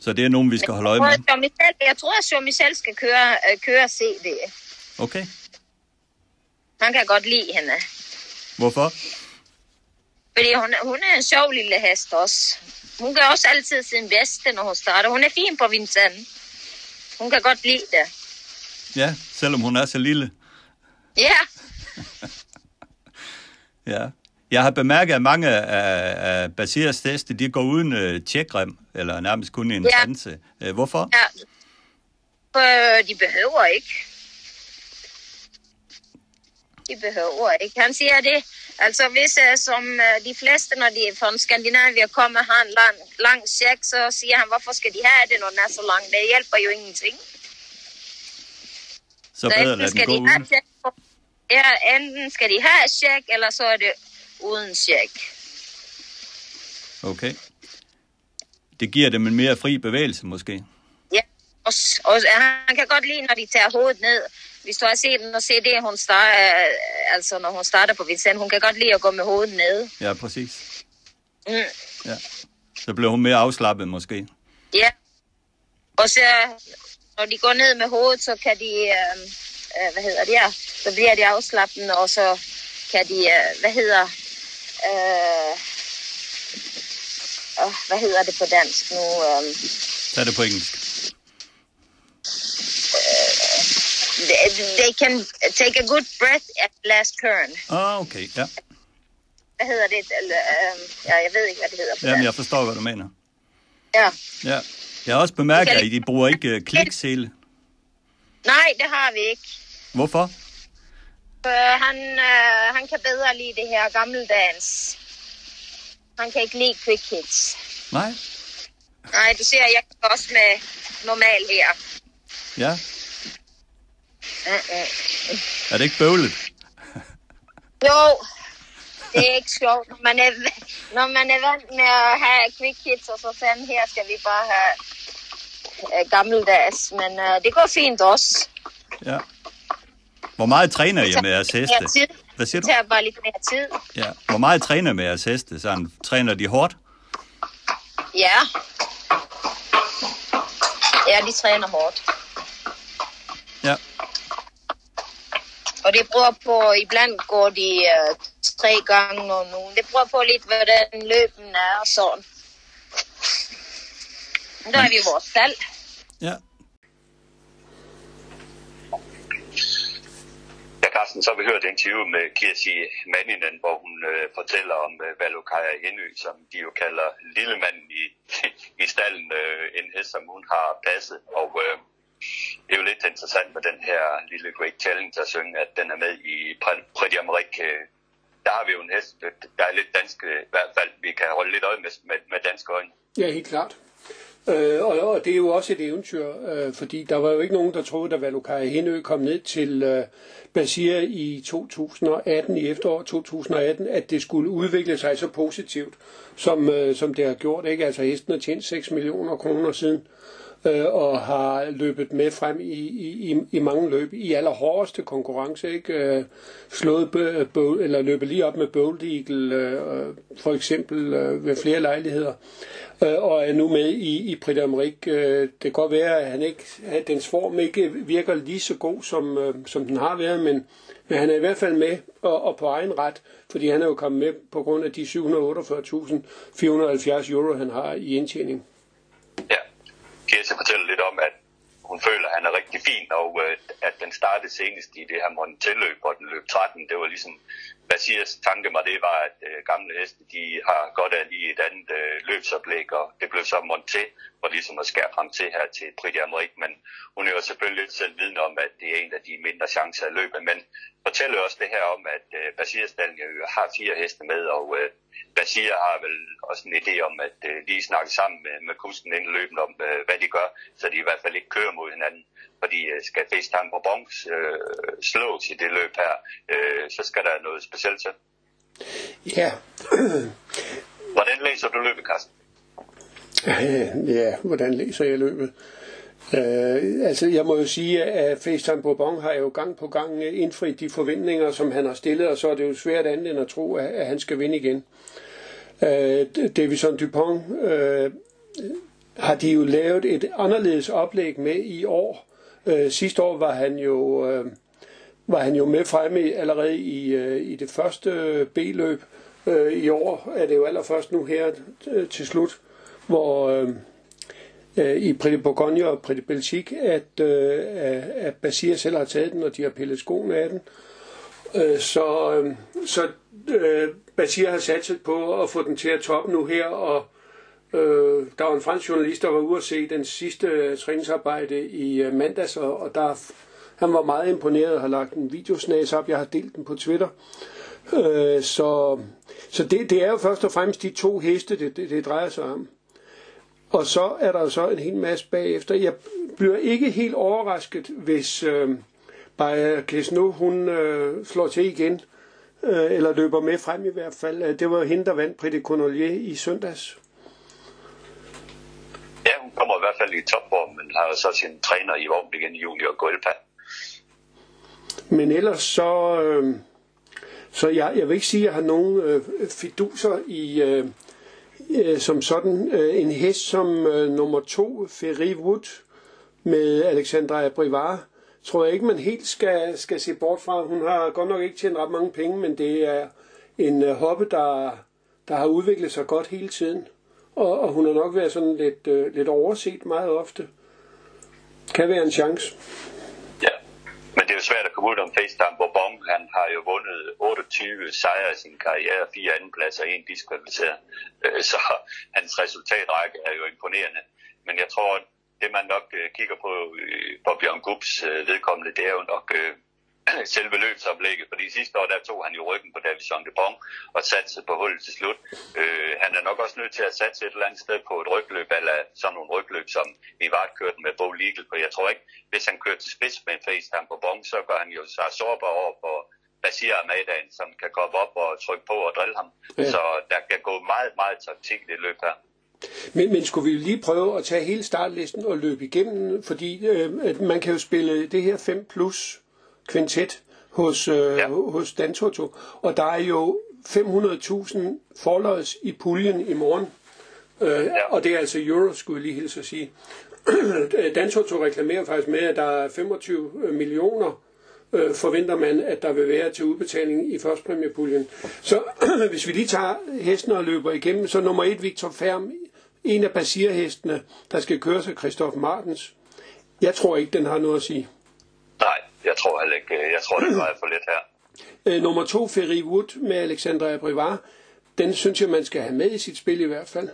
Så det er nogen, vi skal holde øje med. Jeg tror, at Jean-Michel skal køre, øh, køre CD. Okay. Han kan godt lide hende. Hvorfor? Fordi hun, hun er en sjov lille hest også. Hun gør også altid sin bedste, når hun starter. Hun er fin på Vincent. Hun kan godt lide det. Ja, selvom hun er så lille. Ja, Ja. Jeg har bemærket, at mange af, af Basirs heste, de går uden øh, tjekrem, eller nærmest kun en Ja. Øh, hvorfor? ja. Øh, de behøver ikke. De behøver ikke. Han siger det, altså hvis uh, som uh, de fleste, når de fra Skandinavien kommer, har en lang, lang check, så siger han, hvorfor skal de have det, når den er så lang? Det hjælper jo ingenting. Så bedre lad den gå uden. Ja, enten skal de have check, eller så er det uden check. Okay. Det giver dem en mere fri bevægelse, måske? Ja, og, og han kan godt lide, når de tager hovedet ned. Hvis du har set den og se det, hun starter, altså når hun starter på Vincent, hun kan godt lide at gå med hovedet ned. Ja, præcis. Mm. Ja. Så bliver hun mere afslappet, måske? Ja. Og så, når de går ned med hovedet, så kan de, øh, øh, hvad hedder det ja, så bliver de afslappende, og så kan de, øh, hvad hedder, øh, øh, hvad hedder det på dansk nu? Øh, Tag det på engelsk. They, can take a good breath at last turn. Ah, okay, ja. Hvad hedder det? Eller, øh, ja, jeg ved ikke, hvad det hedder Jamen, jeg forstår, hvad du mener. Ja. Ja. Jeg har også bemærket, at I bruger ikke uh, kliksele. Nej, det har vi ikke. Hvorfor? For han, øh, han kan bedre lide det her gammeldags. Han kan ikke lide quick hits. Nej? Nej, du ser, jeg kan også med normal her. Ja. Er det ikke bøvlet? Jo, det er ikke sjovt. Når man er, når man er vant med at have quick hits, og så sådan her skal vi bare have øh, gammeldags. Men øh, det går fint også. Ja. Hvor meget træner I Det med jeres heste? Hvad siger Det du? tager bare lidt mere tid. Ja. Hvor meget træner I med jeres heste? Sådan, træner de hårdt? Ja. Ja, de træner hårdt. Ja. Og det bruger på, iblandt går de øh, tre gange og nu. Det bruger på lidt, hvordan løben er og sådan. Der er vi i vores stald. Ja. Ja, Carsten, så har vi hørt et interview med Kirsi Manninen, hvor hun øh, fortæller om øh, Valukaja Henø, som de jo kalder lillemanden i, i stallen, øh, en hest, som hun har passet. Og øh, det er jo lidt interessant med den her lille Great Challenge at synge, at den er med i Pretty America. Der har vi jo en hest, der er lidt dansk, i hvert fald vi kan holde lidt øje med, med, med danske øjne. Ja, helt klart. Øh, og, og det er jo også et eventyr, øh, fordi der var jo ikke nogen, der troede, da Valukai Henø kom ned til øh, Basir i 2018, i efteråret 2018, at det skulle udvikle sig så positivt, som, øh, som det har gjort. Ikke? Altså hesten har tjent 6 millioner kroner siden, øh, og har løbet med frem i, i, i, i mange løb, i allerhårdeste konkurrence, ikke? Øh, slået bø, bø, eller løbet lige op med Bold Eagle, øh, for eksempel øh, ved flere lejligheder, øh, og er nu med i, i Prix d'Amérique. Øh, det kan godt være, at han ikke, at dens form ikke virker lige så god, som, øh, som den har været, men, men han er i hvert fald med, og, og på egen ret, fordi han er jo kommet med på grund af de 748.470 euro, han har i indtjening. Ja, Kirsi fortæller lidt om, at hun føler, at han er rigtig fin, og øh, at den startede senest i det her Montel-løb, hvor den løb 13. Det var ligesom, hvad siger tanke mig, det var, at øh, gamle heste, de har godt af lige et andet øh, løbsoplæg, og det blev så Monté, for ligesom at skære frem til her til Prix d'Amérique, men hun er jo selvfølgelig selv vidne om, at det er en af de mindre chancer i løbet, men fortæller også det her om, at øh, Basir-stallen jo har fire heste med, og øh, Basir har vel også en idé om, at øh, lige snakke sammen med, med kusken inden løbet om, øh, hvad de gør, så de i hvert fald ikke kører mod hinanden. Fordi øh, skal FaceTime på Bronx øh, slås i det løb her, øh, så skal der noget specielt til. Ja, Hvordan læser du løbet, Carsten? ja, hvordan læser jeg løbet? Øh, altså, jeg må jo sige, at FaceTime Bourbon har jo gang på gang øh, indfriet de forventninger, som han har stillet, og så er det jo svært andet end at tro, at, at han skal vinde igen. Øh, Davison Dupont øh, har de jo lavet et anderledes oplæg med i år. Øh, sidste år var han jo øh, var han jo med fremme allerede i, øh, i det første øh, B-løb. Øh, I år er det jo allerførst nu her øh, til slut, hvor øh, øh, i Pretty de Bourgogne og Pretty de Belgique, at, øh, at Basir selv har taget den, og de har pillet skoene af den. Øh, så øh, så øh, Basir har satset på at få den til at toppe nu her, og øh, der var en fransk journalist, der var ude at se den sidste øh, træningsarbejde i øh, mandags, og, og der, Han var meget imponeret og har lagt en videosnas op. Jeg har delt den på Twitter. Øh, så så det, det er jo først og fremmest de to heste, det, det, det drejer sig om. Og så er der så en hel masse bagefter. Jeg bliver ikke helt overrasket, hvis øh, Baja Klesno, hun øh, slår til igen, øh, eller løber med frem i hvert fald. Det var hende, der vandt Prix de Cornelier i søndags. Ja, hun kommer i hvert fald i topform, men har så sin træner i vogn igen, Junior Gulpa. Men ellers så, øh, så jeg, jeg vil ikke sige, at jeg har nogen øh, fiduser i, øh, øh, som sådan. Øh, en hest som øh, nummer to, Ferry Wood, med Alexandra Brivard, tror jeg ikke, man helt skal, skal se bort fra. Hun har godt nok ikke tjent ret mange penge, men det er en øh, hoppe, der, der har udviklet sig godt hele tiden. Og, og hun har nok været sådan lidt, øh, lidt overset meget ofte. Kan være en chance. Er svært at komme ud om FaceTime Bourbon. Han har jo vundet 28 sejre i sin karriere, fire andenpladser og en diskvalificeret. Øh, så hans resultatrække er jo imponerende. Men jeg tror, det man nok øh, kigger på øh, på Bjørn Gubs vedkommende, det er jo nok selve løbsoplægget, fordi sidste år der tog han jo ryggen på Davison de Bon og satte på hullet til slut. Øh, han er nok også nødt til at satse et eller andet sted på et rygløb, eller sådan nogle rygløb, som i vart kørte med Bo Legal, for jeg tror ikke, hvis han kører til spids med en FaceTime på Bon, så gør han jo sig sårbar over for Basir Amadaen, som kan komme op og trykke på og drille ham. Ja. Så der kan gå meget, meget taktik i det løb her. Men, men skulle vi lige prøve at tage hele startlisten og løbe igennem, fordi øh, man kan jo spille det her 5 plus kvintet hos, øh, ja. hos Dantoto. Og der er jo 500.000 forløjs i puljen i morgen. Øh, ja. Og det er altså euro, skulle jeg lige hilse at sige. Dantoto reklamerer faktisk med, at der er 25 millioner øh, forventer man, at der vil være til udbetaling i førstpræmiepuljen. Så hvis vi lige tager hesten og løber igennem, så nummer et Victor Ferm, en af basirhestene, der skal køre sig Christoph Martens. Jeg tror ikke, den har noget at sige. Nej, jeg tror heller ikke, øh, jeg tror, det er for lidt her. Øh, nummer to, Ferry Wood med Alexandra Brivard. Den synes jeg, man skal have med i sit spil i hvert fald.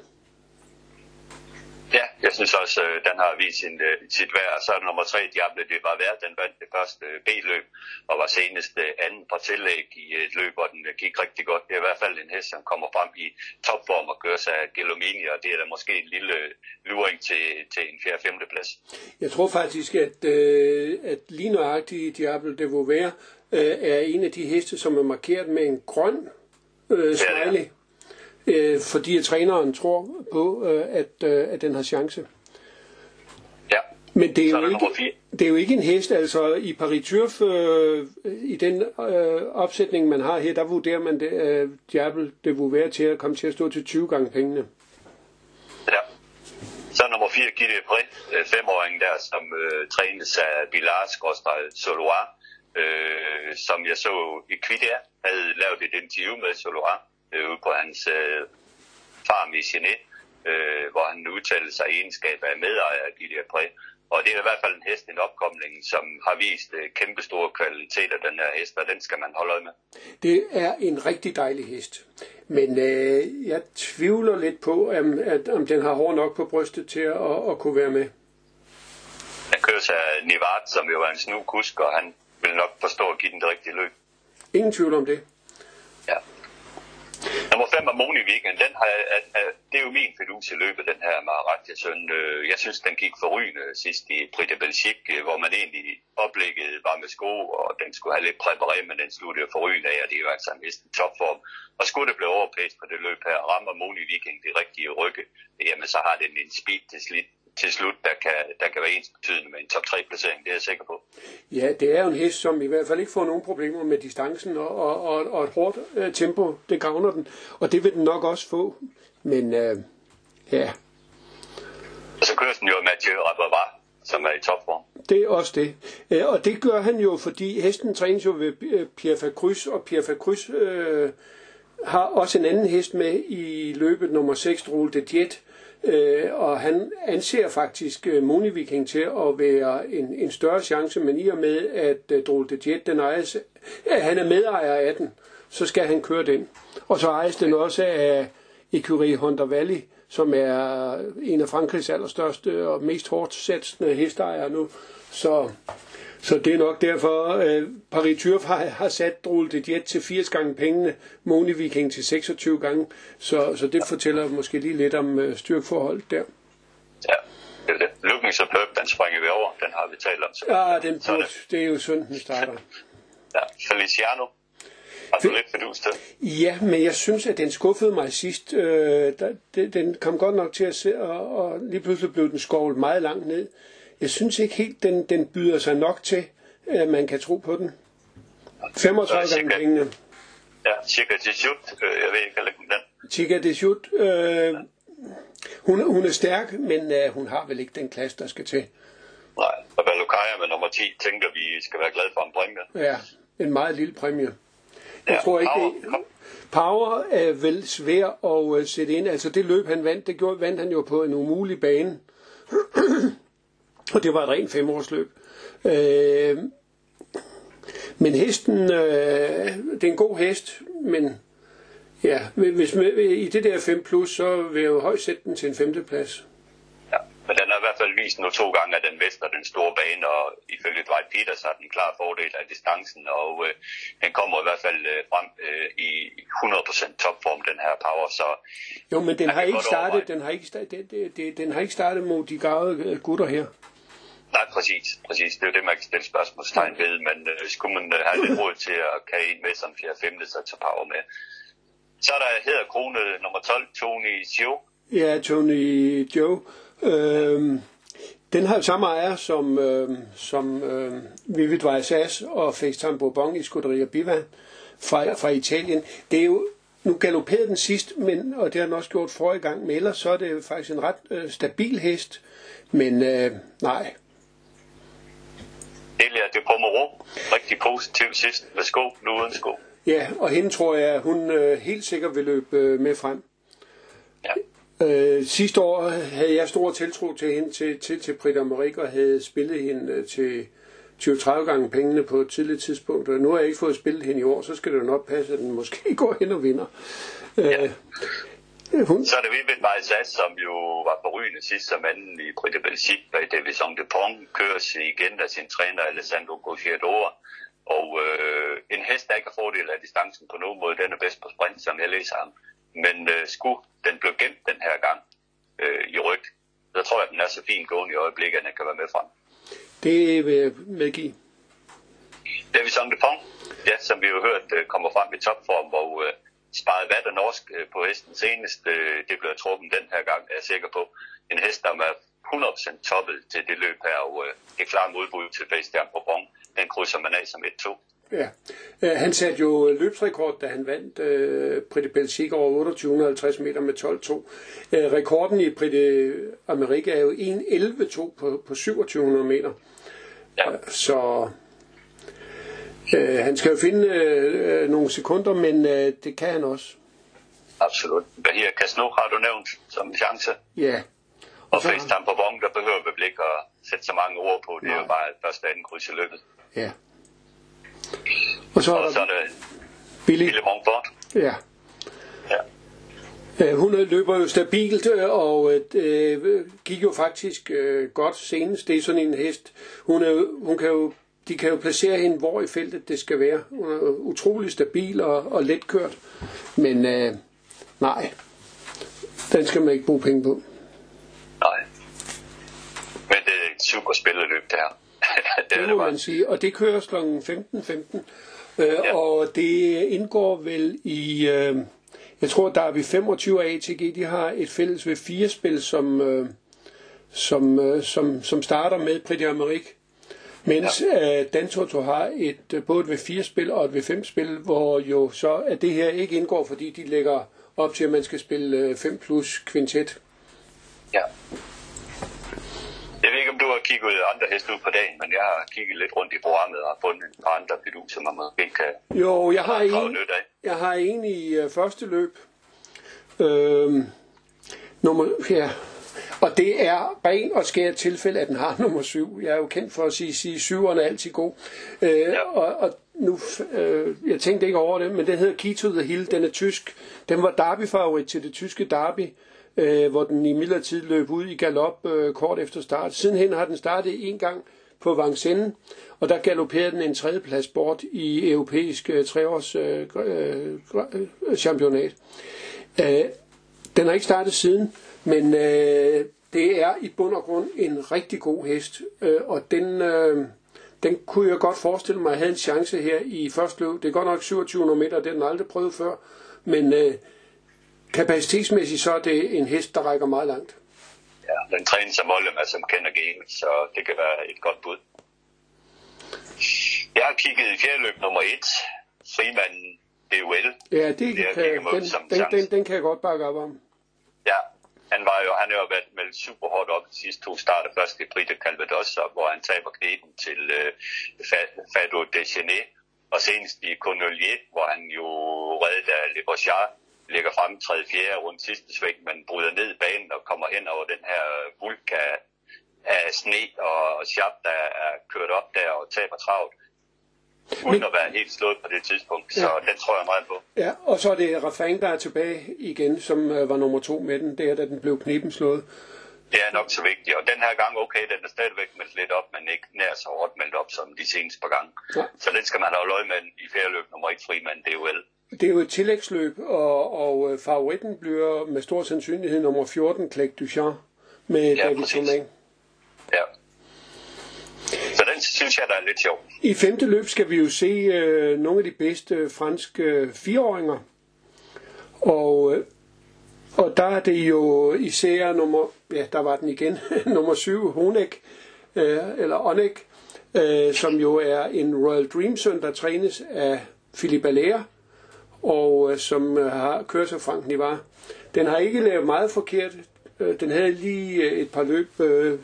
Ja, jeg synes også, øh, den har vist sin, øh, sit værd. Så er nummer tre, Diable det var værd. Den vandt det første øh, B-løb og var senest anden på tillæg i et løb, hvor den gik rigtig godt. Det er i hvert fald en hest, som kommer frem i topform og kører sig af Gelomini, og det er da måske en lille luring til, til en 4. 5. plads. Jeg tror faktisk, at, at lige nøjagtigt Diable det vil være, er en af de heste, som er markeret med en grøn øh, smiley. Ja, ja øh, fordi at træneren tror på, øh, at, øh, at den har chance. Ja. Men det er, jo ikke, det er jo ikke en hest, altså i Paris Turf, øh, i den øh, opsætning, man har her, der vurderer man det, øh, Diabel, det vil være til at komme til at stå til 20 gange pengene. Ja. Så nummer 4, Gitte Brit, øh, femåringen der, som øh, trænes af Bilar Soloir, øh, som jeg så i Kvidia, havde lavet et interview med Soloir, øh, ude på hans øh, farm i Genet, øh, hvor han udtalte sig i egenskab af medejer af Gideon Præ. Og det er i hvert fald en hest, en opkomling, som har vist øh, kæmpe store kvaliteter, den her hest, og den skal man holde øje med. Det er en rigtig dejlig hest. Men øh, jeg tvivler lidt på, om, at, om den har hår nok på brystet til at, at, kunne være med. Den kører sig Nivart, som jo er en snukusk, og han vil nok forstå at give den det rigtige løb. Ingen tvivl om det. Nummer 5 er Moni Weekend. Den har, at, at, det er jo min fedus i løbet, den her Maharadja søn. Øh, jeg synes, den gik forrygende sidst i Prix de Belgique, øh, hvor man egentlig oplægget var med sko, og den skulle have lidt præpareret, men den sluttede forrygende af, og det er jo altså næsten topform. Og skulle det blive overpæst på det løb her, rammer Moni Viking det rigtige rygge, jamen så har den en speed til slidt til slut, der kan, der kan være ens betydende med en top 3 placering, det er jeg sikker på. Ja, det er jo en hest, som i hvert fald ikke får nogen problemer med distancen, og, og, og, og et hårdt øh, tempo, det gavner den, og det vil den nok også få, men øh, ja. Og så kører den jo Mathieu Rababa, som er i topform. Det er også det. Øh, og det gør han jo, fordi hesten trænes jo ved øh, Pierre Facrys, og Pierre Facrys øh, har også en anden hest med i løbet nummer 6, Roule de Jet, Øh, og han anser faktisk øh, Moni Viking til at være en, en større chance, men i og med, at øh, Drol de Jet, den ejes, at han er medejer af den, så skal han køre den. Og så ejes den også af Ecurie Honda Valley, som er en af Frankrigs allerstørste og mest hårdt satsende hestejere nu. Så, så det er nok derfor, at Paris Turf har, har sat Drole de Jet til 80 gange pengene, Moni Viking til 26 gange, så, så det fortæller måske lige lidt om uh, styrkeforholdet der. Ja, det er det. Looking Superb, den springer vi over, den har vi talt om. Ja, den burde, det er jo sådan, den starter. Ja, Feliciano. Har du lidt fedus til? Ja, men jeg synes, at den skuffede mig sidst. Øh, der, den kom godt nok til at se, og, og lige pludselig blev den skovlet meget langt ned. Jeg synes ikke helt, den, den byder sig nok til, at man kan tro på den. 35 gange pengene. Ja, cirka de shoot. Øh, jeg ved ikke, eller den. Chica de shoot. Øh, hun, hun er stærk, men øh, hun har vel ikke den klasse, der skal til. Nej, og Balukaya med nummer 10 tænker vi skal være glade for en præmie. Ja, en meget lille præmie. Jeg ja, tror ikke, det, Power er vel svær at uh, sætte ind. Altså det løb, han vandt, det gjorde, vandt han jo på en umulig bane. Og det var et rent femårsløb. Øh, men hesten, øh, det er en god hest, men ja, hvis med, i det der 5 plus, så vil jeg jo højst sætte den til en femteplads. Men den har i hvert fald vist nu to gange, at den vester den store bane, og ifølge Dwight Peters har den klar fordel af distancen, og øh, den kommer i hvert fald øh, frem øh, i 100% topform, den her power. Så jo, men den har ikke startet, den har ikke, startet, det, det, det, den har ikke startet mod de gavede øh, gutter her. Nej, præcis, præcis. Det er jo det, man kan stille spørgsmålstegn ved, men øh, skulle man øh, have lidt råd til at kage en med som 4. 5. så tage power med. Så er der hedder krone nummer 12, Tony Joe. Ja, Tony Joe. Øh, den har jo samme ejer som, øh, som øh, Vivid Vajsas og FaceTime Bourbon i Scuderia Biva fra, fra Italien. Det er jo nu galopperede den sidst, men, og det har den også gjort forrige gang, men ellers så er det faktisk en ret øh, stabil hest. Men øh, nej. Elia de Pomero, rigtig positiv sidst med sko, nu uden sko. Ja, og hende tror jeg, hun øh, helt sikkert vil løbe øh, med frem. Ja. Øh, sidste år havde jeg stor tiltro til hende, til, til, til Britta Marik, og havde spillet hende øh, til 20-30 gange pengene på et tidligt tidspunkt. Og nu har jeg ikke fået spillet hende i år, så skal det jo nok passe, at den måske går hen og vinder. Ja. Øh, hun... Så er det Vivian Majsat, som jo var forrygende sidst som anden i Britta Belgique bag Davison de Pong, køres igen af sin træner Alessandro Gocciador. Og øh, en hest, der ikke har fordel af distancen på nogen måde, den er bedst på sprint, som jeg læser ham. Men øh, skulle den blev gemt den her gang øh, i ryg, så tror jeg, at den er så fint gående i øjeblikket, at den kan være med frem. Det vil jeg medgive. Davison Dupont, ja, som vi jo hørt, øh, kommer frem i topform, hvor øh, sparet vat og norsk øh, på hesten senest, øh, det bliver truppen den her gang, er jeg sikker på. En hest, der er 100% toppet til det løb her, og øh, det klart modbud til Bastian Bourbon. Den krydser man af som 1-2. Ja, han satte jo løbsrekord, da han vandt Prix de Belgique over 2850 meter med 12-2. Uh, øh, rekorden i Prix de Amerika er jo 1.11.2 på, på 2700 meter. Ja. Så uh, han skal jo finde uh, nogle sekunder, men uh, det kan han også. Absolut. Hvad her Casno har du nævnt som chance? Ja. Og, og FaceTime på vogn, der behøver vi ikke at sætte så mange ord på. Det Nej. er jo bare første anden kryds i løbet. Ja. Og så er, og så er der Billy. Billy Montfort. Ja. Ja. Hun løber jo stabilt, øh, og øh, gik jo faktisk øh, godt senest. Det er sådan en hest. Hun, er, hun kan jo, de kan jo placere hende, hvor i feltet det skal være. Hun er utrolig stabil og, og letkørt. Men øh, nej, den skal man ikke bruge penge på. Nej. Men det er et super spilleløb, det her. det, det må man sige. Og det kører kl. 15.15. Øh, ja. Og det indgår vel i... Øh, jeg tror, der er vi 25 ATG. De har et fælles ved fire spil, som, øh, som, øh, som, som starter med Prix Amerik. Mens ja. øh, Dantoto har et øh, både et ved fire spil og et ved fem spil, hvor jo så at det her ikke indgår, fordi de lægger op til, at man skal spille øh, 5 plus kvintet. Ja. Jeg ved ikke, om du har kigget andre heste ud på dagen, men jeg har kigget lidt rundt i programmet og fundet et par andre beduser, man måske kan Jo, jeg har en, jeg har en i uh, første løb. Øhm, nummer, ja. Og det er ren og skær tilfælde, at den har nummer syv. Jeg er jo kendt for at sige, sige syveren er altid god. Øh, og, og nu, øh, jeg tænkte ikke over det, men den hedder Key to the Hill. Den er tysk. Den var derby-favorit til det tyske derby øh, hvor den i midlertid løb ud i galop øh, kort efter start. Sidenhen har den startet en gang på Vincennes, og der galopperede den en tredjeplads bort i europæisk øh, treårs øh, øh, øh, championat. Øh, den har ikke startet siden, men øh, det er i bund og grund en rigtig god hest, øh, og den, øh, den kunne jeg godt forestille mig, at havde en chance her i første løb. Det er godt nok 2700 meter, det har den aldrig prøvet før, men øh, kapacitetsmæssigt så er det en hest, der rækker meget langt. Ja, den trænes af Mollema, som kender gamet, så det kan være et godt bud. Jeg har kigget i fjerdeløb nummer 1, Frimanden DUL. Ja, det, det kan, den, den, den, den kan jeg godt bakke op om. Ja, han var jo, han har jo været meldt super hårdt op de sidste to starter. Først i Brita Calvados, hvor han taber kneten til øh, Fado Deschene. Og senest i Cornelier, hvor han jo reddet af Le Bochard, ligger frem 3. 4. rundt sidste sving, men bryder ned i banen og kommer hen over den her vulka af, sne og sjap, der er kørt op der og taber travlt. Uden Men, at være helt slået på det tidspunkt, så ja. den tror jeg meget på. Ja, og så er det Raffin, der er tilbage igen, som øh, var nummer to med den, der da den blev kniben slået. Det er nok så vigtigt, og den her gang, okay, den er stadigvæk meldt lidt op, men ikke nær så hårdt meldt op som de seneste par gange. Ja. Så den skal man holde øje med i færdeløb nummer 1 frimand, det er jo vel. Det er jo et tillægsløb, og, og øh, favoritten bliver med stor sandsynlighed nummer 14, Clegg Duchamp, med ja, David Thomain. Ja. Synes jeg, der er lidt sjov. I femte løb skal vi jo se øh, nogle af de bedste øh, franske øh, fireåringer. Og, øh, og der er det jo især nummer, ja, der var den igen, nummer 7, Honek, øh, eller Onek, øh, som jo er en Royal Dream søn, der trænes af Philippe Allaire, og øh, som øh, har kørt sig Frank Nivar. Den har ikke lavet meget forkert. Øh, den havde lige et par løb øh,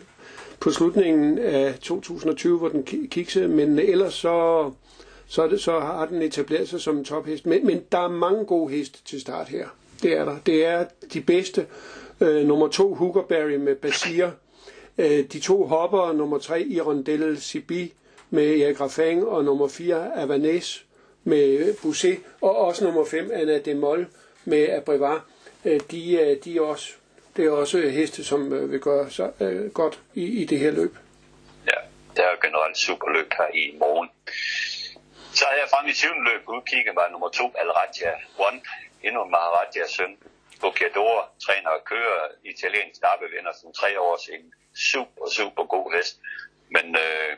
på slutningen af 2020, hvor den kiksede, men ellers så, så, det, så har den etableret sig som en tophest. Men, men der er mange gode heste til start her. Det er der. Det er de bedste. Øh, nummer to, Hookerberry med Basir. Øh, de to hopper, nummer tre, Irondelle Sibi med Erik Raffang, og nummer fire, Avanes med Busset, og også nummer 5, Anna Demol med Abrevard. Øh, de, øh, de er også, det er også heste, som øh, vil gøre sig godt i, i det her løb. Ja, det er generelt super løb her i morgen. Så har jeg frem i 20. løb udkigget mig nummer 2, Alradia One, endnu en Maharajas søn. Bocchiador træner og kører italiensk starbevinder som tre år siden. Super, super god hest. Men øh,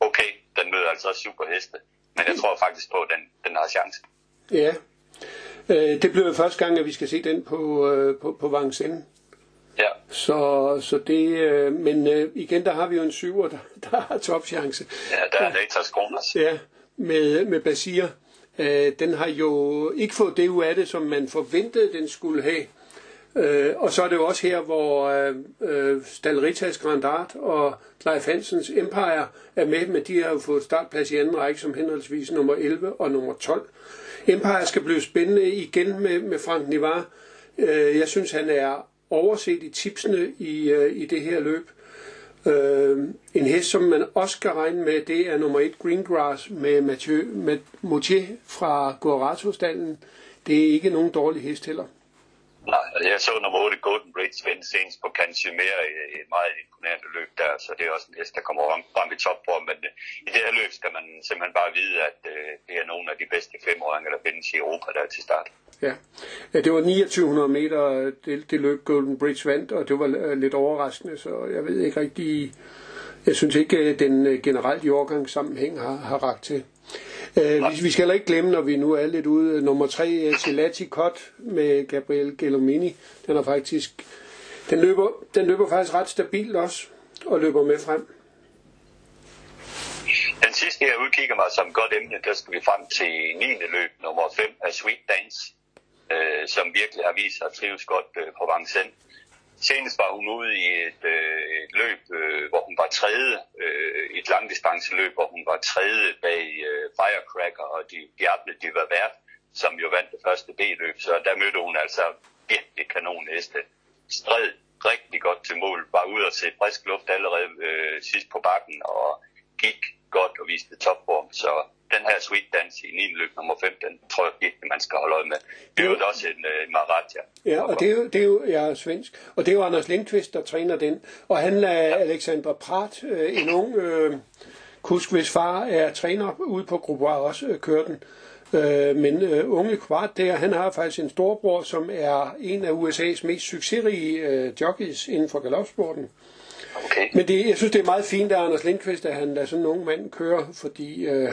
okay, den møder altså super heste. Men jeg tror faktisk på, at den, den har chance. Ja. Øh, det bliver første gang, at vi skal se den på, øh, på, på Vincennes. Ja. Så, så det, øh, men øh, igen, der har vi jo en syver, der, der har topchance. Ja, der er Latas Kronos. Ja, med, med Basir. Øh, den har jo ikke fået det ud af det, som man forventede, den skulle have. Øh, og så er det jo også her, hvor øh, øh Stalritas Grand Art og Clive Hansens Empire er med, men de har jo fået startplads i anden række som henholdsvis nummer 11 og nummer 12. Empire skal blive spændende igen med, med Frank Nivar. Øh, jeg synes, han er overset i tipsene i, øh, i det her løb. Øh, en hest, som man også skal regne med, det er nummer 1 Greengrass med Mathieu med Moutier fra Guarato-stallen. Det er ikke nogen dårlig hest heller. Nej, jeg så nummer 8 Golden Bridge vinde senest på mere i et meget imponerende løb der, så det er også en hest, der kommer frem i topform, men øh, i det her løb skal man simpelthen bare vide, at øh, det er nogle af de bedste femåringer, der findes i Europa der til start. Ja, ja det var 2900 meter, det, det løb Golden Bridge vandt, og det var øh, lidt overraskende, så jeg ved ikke rigtig, jeg synes ikke, at den generelt i overgangssammenhæng har, har ragt til. Øh, vi, vi skal heller ikke glemme, når vi nu er lidt ude, nummer 3, øh, Celati Kot med Gabriel Gelomini. Den er faktisk, den løber, den løber faktisk ret stabilt også, og løber med frem. Den sidste, jeg udkigger mig som godt emne, der skal vi frem til 9. løb, nummer 5 af Sweet Dance, øh, som virkelig har vist sig at trives godt øh, på Vincennes. Senest var hun ude i et, øh, et løb, øh, hvor hun var tredje, øh, et langdistanceløb, hvor hun var tredje bag øh, Firecracker og de Diable de var værd, som jo vandt det første B-løb. Så der mødte hun altså virkelig kanonnæste. Stred rigtig godt til mål, var ude og se frisk luft allerede øh, sidst på bakken og gik godt og viste topform. Så den her sweet dance i 9. løb nummer 5, den tror jeg virkelig, man skal holde øje med. Det er jo også en uh, Maratja. Ja, og det er, jo, det er jo ja, svensk. Og det er jo Anders Lindqvist, der træner den. Og han lader ja. Alexandra Prat, øh, en ung øh, kusk, hvis far er træner ude på Gruppe også øh, kører den. Øh, men øh, unge Kvart der, han har faktisk en storbror, som er en af USA's mest succesrige øh, jockeys inden for galopsporten. Okay. Men det, jeg synes, det er meget fint af Anders Lindqvist, at han lader sådan en ung mand køre, fordi øh,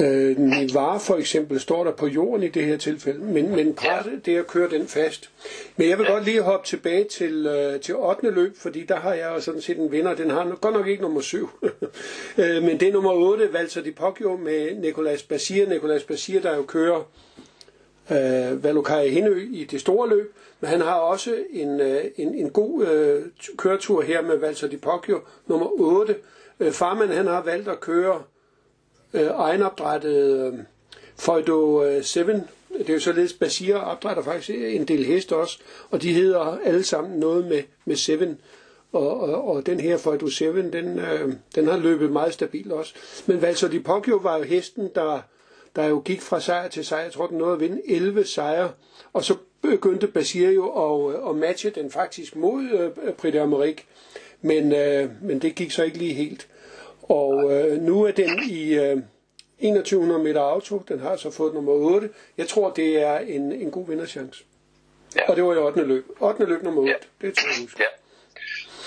øh, Nivar for eksempel står der på jorden i det her tilfælde, men, men Prat, det er at køre den fast. Men jeg vil ja. godt lige hoppe tilbage til, øh, til 8. løb, fordi der har jeg jo sådan set en vinder. Den har godt nok ikke nummer 7, øh, men det er nummer 8, Valser Di Poggio med Nicolas Basir. Nicolas Basir, der jo kører øh, Valokai Hindø i det store løb, men han har også en, øh, en, en god øh, køretur her med Valser Di Poggio, nummer 8. Øh, Farman han har valgt at køre øh, egenopdrettet øh, Feudo øh, 7. Det er jo således, Basir opdrætter faktisk en del heste også, og de hedder alle sammen noget med, med 7. Og, og, og den her Feudo 7, den, øh, den har løbet meget stabilt også. Men Valser de Poggio var jo hesten, der, der jo gik fra sejr til sejr. Jeg tror, den nåede at vinde 11 sejre. Og så begyndte Basir jo at, øh, at matche den faktisk mod øh, Prix d'Amérique. Men, øh, men det gik så ikke lige helt. Og øh, nu er den i øh, 2100 meter auto. Den har så fået nummer 8. Jeg tror, det er en, en god vinderchance. Ja. Og det var i 8. løb. 8. løb nummer 8. Ja. Det tror jeg huske. Ja.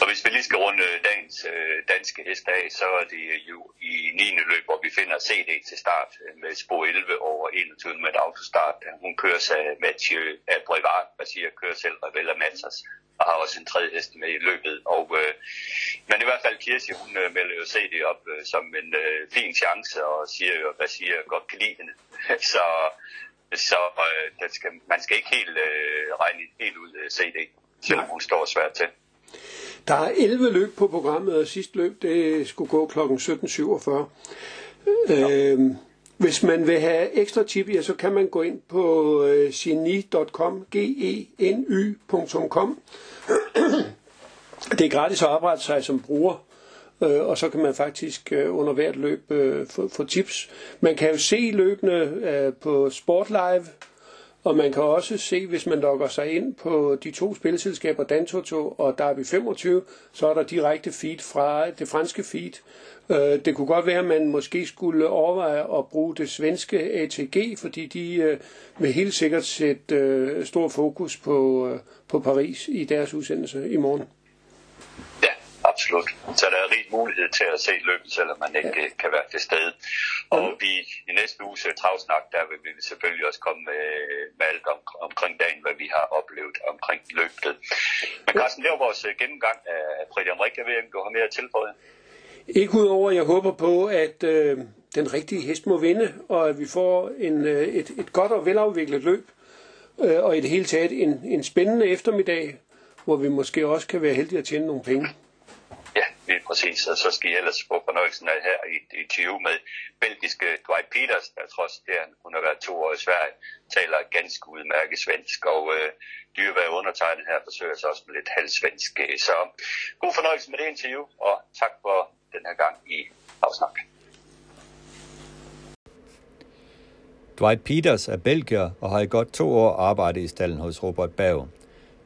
Og hvis vi lige skal runde dagens øh, danske hest af, så er det jo i 9. løb, hvor vi finder CD til start øh, med spor 11 over 21 med et autostart. Hun kører sig Mathieu Abrevard, siger, kører selv Ravella Matas, og har også en tredje hest med i løbet. Og, øh, men i hvert fald Kirsi, hun øh, melder jo CD op øh, som en øh, fin chance, og siger jo, hvad siger, godt kan lide hende. så så øh, den skal, man skal ikke helt øh, regne helt ud øh, CD, selvom hun står svært til. Der er 11 løb på programmet, og sidste løb, det skulle gå kl. 17.47. Øh, hvis man vil have ekstra tip, ja, så kan man gå ind på øh, geni.com, g e n y.com. Det er gratis at oprette sig som bruger, øh, og så kan man faktisk øh, under hvert løb øh, få, få tips. Man kan jo se løbende øh, på Sportlive, og man kan også se, hvis man logger sig ind på de to spilselskaber, Dantoto og Derby 25, så er der direkte feed fra det franske feed. Øh, det kunne godt være, at man måske skulle overveje at bruge det svenske ATG, fordi de øh, vil helt sikkert sætte øh, stor fokus på, på Paris i deres udsendelse i morgen. Ja, absolut. Så der er rig mulighed til at se løbet, selvom man ikke ja. kan være til stede. Og vi i næste uges travsnak, der vil vi selvfølgelig også komme med, med alt om, omkring dagen, hvad vi har oplevet omkring løbet. Men Carsten, det var vores gennemgang af Prix d'Amérique. Jeg ved ikke, du har mere at tilføje. Ikke udover, jeg håber på, at øh, den rigtige hest må vinde, og at vi får en, øh, et, et godt og velafviklet løb, øh, og i det hele taget en, en spændende eftermiddag, hvor vi måske også kan være heldige at tjene nogle penge. Lige præcis. Og så skal I ellers få fornøjelsen af her i, i 20 med belgiske Dwight Peters, der trods det, hun har været to år i Sverige, taler ganske udmærket svensk, og øh, dyrevær undertegnet her forsøger sig også med lidt halvsvensk. Så god fornøjelse med det interview, og tak for den her gang i Afsnak. Dwight Peters er belgier og har i godt to år arbejdet i stallen hos Robert Berg.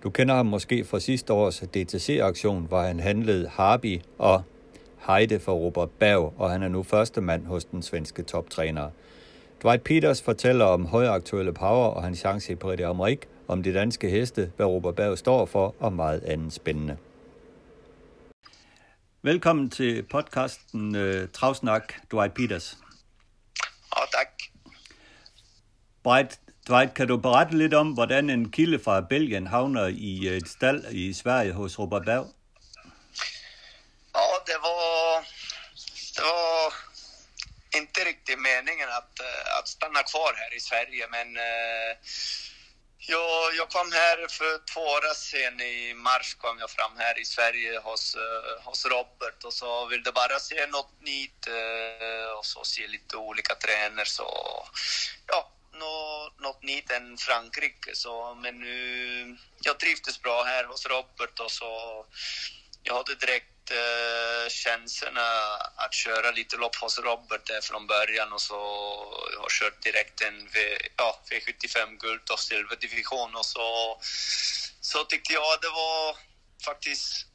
Du kender ham måske fra sidste års DTC-aktion, hvor han handlede Harby og Heide for Robert Berg, og han er nu første mand hos den svenske toptræner. Dwight Peters fortæller om højaktuelle power og hans chance i Prix d'Amérique, om de danske heste, hvad Robert Berg står for, og meget andet spændende. Velkommen til podcasten uh, Travsnak, Dwight Peters. Ja, tak. Dwight, Dwight, kan du berette lidt om, hvordan en kilde fra Belgien havner i øh, et stald i Sverige hos Robert Berg? Ja, det var, det var inte riktigt meningen att, øh, att stanna kvar här i Sverige, men øh, uh, jag, jag kom här för två år sedan i mars kom jag fram här i Sverige hos, uh, hos Robert och så ville bara se något nytt uh, och så se lite olika tränare så ja, något, något nytt än Frankrike så men nu jag trivdes bra här hos Robert och så jag hade direkt eh, känslorna att köra lite lopp hos Robert från början och så jag har kört direkt en v, ja, V75 guld och silverdivision och så, så tyckte jag det var faktiskt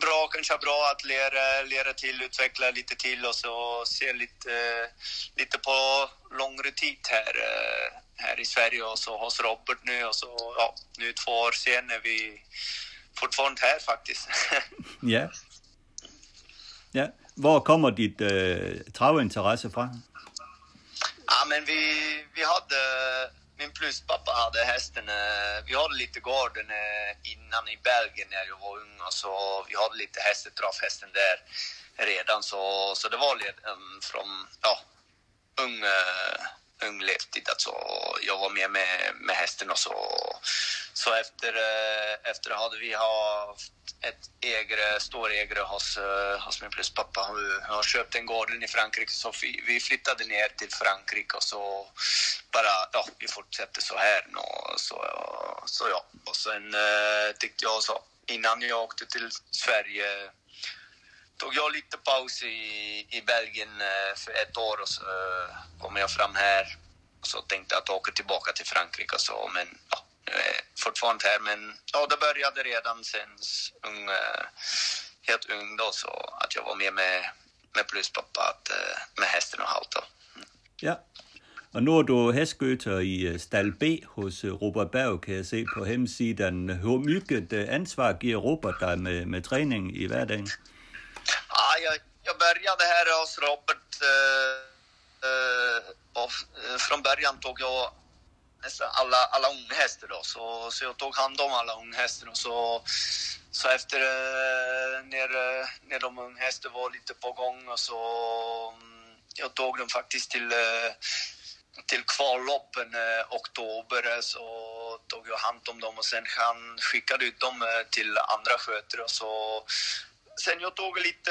bra, kanske bra att lära, lära till, utveckla lite till och så se lite, lite på längre tid här, eh, här i Sverige och så hos Robert nu och så, ja, nu två år sen är vi fortfarande här faktiskt. ja. Ja. Hvor kommer dit øh, travinteresse fra? Ja, men vi, vi hade, min pluspappa hade hästen, eh, vi hade lite gården eh, innan i Belgien när jag var ung och så vi hade lite hästetravhästen där redan så, så det var um, från, ja, ung, uh, alltså. Jag var med med, med hästen och så. Så efter, eh, efter hade vi haft ett ägare, stor ägre hos, eh, hos min pluspappa. Han har köpt en gården i Frankrike så vi, vi flyttade ner till Frankrike och så bara, ja, vi fortsätter så här nu. Så, så ja, och sen eh, tyckte jag så innan jag åkte till Sverige tog jag lite paus i, i Belgien eh, för ett år och så eh, kom jag fram här. Och så tänkte jag att åka tillbaka till Frankrike och så, men ja, fortfarande här. Men ja, det började redan sen ung, eh, helt ung då, så att jag var med med, med pluspappa att, med hästen och halta. då. Mm. Ja. Og nu er du hestgøter i Stal B hos Robert Berg, kan jeg se på hemsidan. Hvor mycket ansvar giver Robert dig med, med træning i hverdagen? Ja, jag, jag började här hos Robert eh, eh och eh, från början tog jag nästan alla, alla unghästar då. Så, så jag tog hand om alla unghästar och så, så efter eh, när, när de unghästar var lite på gång och så mm, jag tog dem faktiskt till till kvalloppen i oktober så tog jag hand om dem och sen han skickade ut dem till andra skötare och så sen jag tog lite,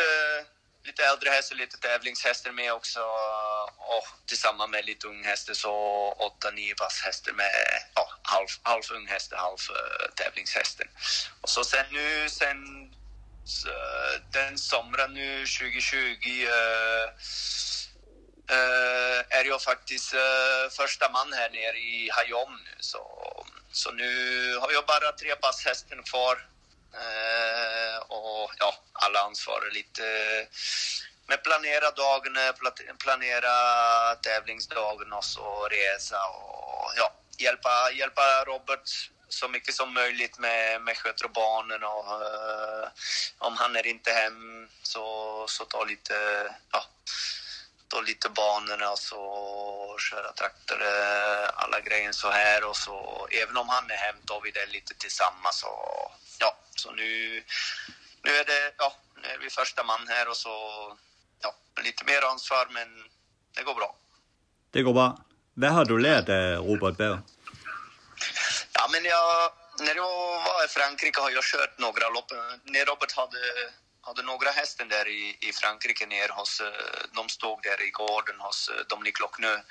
lite äldre hästar, lite tävlingshästar med också och tillsammans med lite unghästar så åtta, nio pass hästar med ja, halv, halv unghästar, halv uh, tävlingshästar. Och så sen nu, sen så, den sommaren nu 2020 uh, uh, är jag faktiskt uh, första man här nere i Hayom nu. Så, så nu har jag bara tre pass hästen kvar Eh, och ja, alla ansvarar lite med planera dagen, eh, planera tävlingsdagen och så resa och ja, hjälpa, hjälpa Robert så mycket som möjligt med, med sköter barnen och uh, om han är inte hem så, så ta lite, ja, ta lite banorna och så köra traktor, alla grejer så här och så även om han är hem tar vi det lite tillsammans och ja, så nu, nu är det, ja, nu är vi första man här och så, ja, lite mer ansvar men det går bra. Det går bra. Vad har du lärt av Robert Berg? Ja, men jag, när jag var i Frankrike har jag kört några lopp. När Robert hade, hade några hästen där i, i Frankrike ner hos, eh, de stod där i gården hos eh, Dominique Lochneux.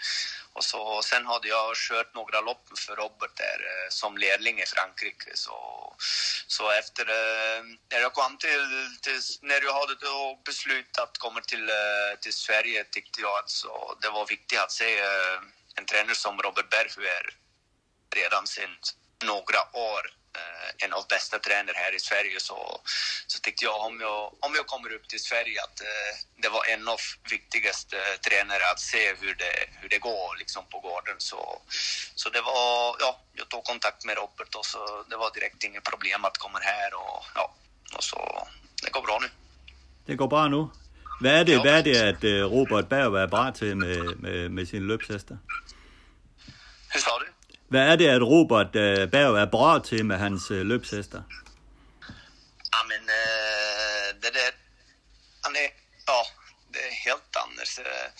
Och så, sen hade jag kört några lopp för Robert där eh, som lärling i Frankrike. Så, så efter, när jag kom till, till när jag hade då beslutat att komma till, till Sverige tyckte jag att så, det var viktigt att se en tränare som Robert Berg är redan sedan några år en av bästa tränare här i Sverige så, så tyckte jag om, jag om jag kommer upp till Sverige att eh, det var en av viktigaste tränare att se hur det, hur det går liksom på gården. Så, så det var, ja, jag tog kontakt med Robert och så det var direkt inget problem att komma här och ja, och så det går bra nu. Det går bra nu. Hvad er det, ja. hvad er det at Robert Berg er bra til med, med, med sine løbshester? Hur sa du? Hvad er det, at Robert øh, Berg er bra til med hans øh, løbshester? Jamen, øh, det der, han er, ja, det er helt anders. Øh,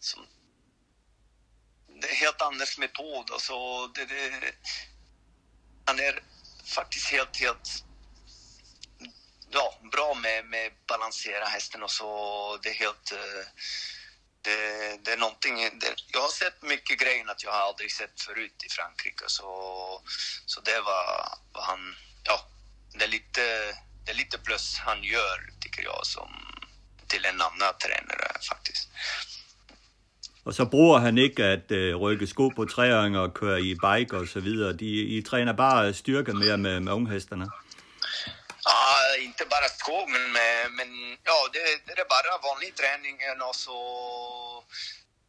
som, det er helt anders metod. Altså, det, det, han er faktisk helt, helt ja, bra med, med balansera hästen och så. Det är helt... Uh, det, det är någonting, det, jag har sett mycket grejer att jag har aldrig sett förut i Frankrike så, så det var, var han, ja, det är lite, det det är lite plus han gör, tycker jag, som till en annan tränare faktiskt. Og så bruger han ikke at øh, rykke sko på træerne og køre i bike og så videre. De, I træner bare styrke mere med, med unghesterne. Ja, inte bara skog, men, med, men ja, det, det är bara vanlig träning eh, och så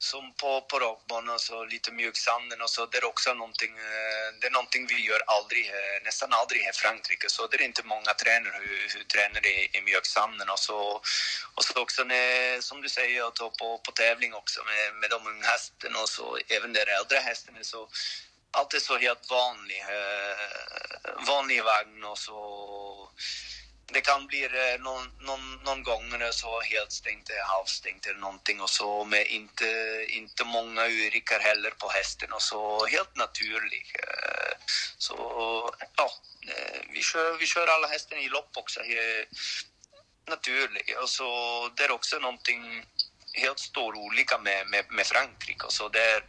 som på, på rakbanan, så lite mjuksanden och så. Det är också någonting, eh, det är någonting vi gör aldrig, eh, nästan aldrig i Frankrike. Så det är inte många tränare hur, hur tränar i, i mjuksanden och så. Och så också när, som du säger, att på, på tävling också med, med de unga hästen och så, även de äldre hästarna. så allt så helt vanlig, eh, vanlig vagn och så det kan bli eh, någon, någon, någon gång när det är så helt stängt, eh, halvstängt eller någonting och så med inte, inte många urikar heller på hästen och så helt naturlig. Eh, så ja, vi kör, vi kör alla hästen i lopp också, naturligt. Och så det är också någonting helt stor olika med, med, med Frankrike och så där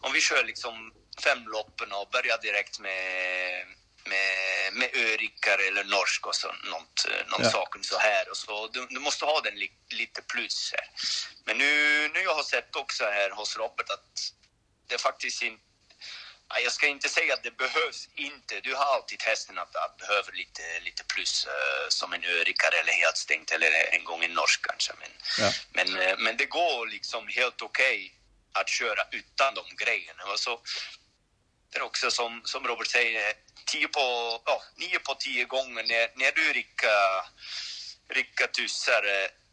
om vi kör liksom fem loppen och börjar direkt med med, med örikar eller norsk och så, något, någon ja. sak så här. Och så, du, du måste ha den li, lite plus här. Men nu, nu jag har sett också här hos Robert att det faktiskt inte jag ska inte säga att det behövs inte. Du har alltid hästen att, att behöver lite, lite plus uh, som en örikare eller helt stängt eller en gång en norsk kanske. Men, ja. men, uh, men det går liksom helt okej okay att köra utan de grejerna. Och så, det är också som, som Robert säger, tio på, ja, nio på tio gånger när, när du rickar, rickar tussar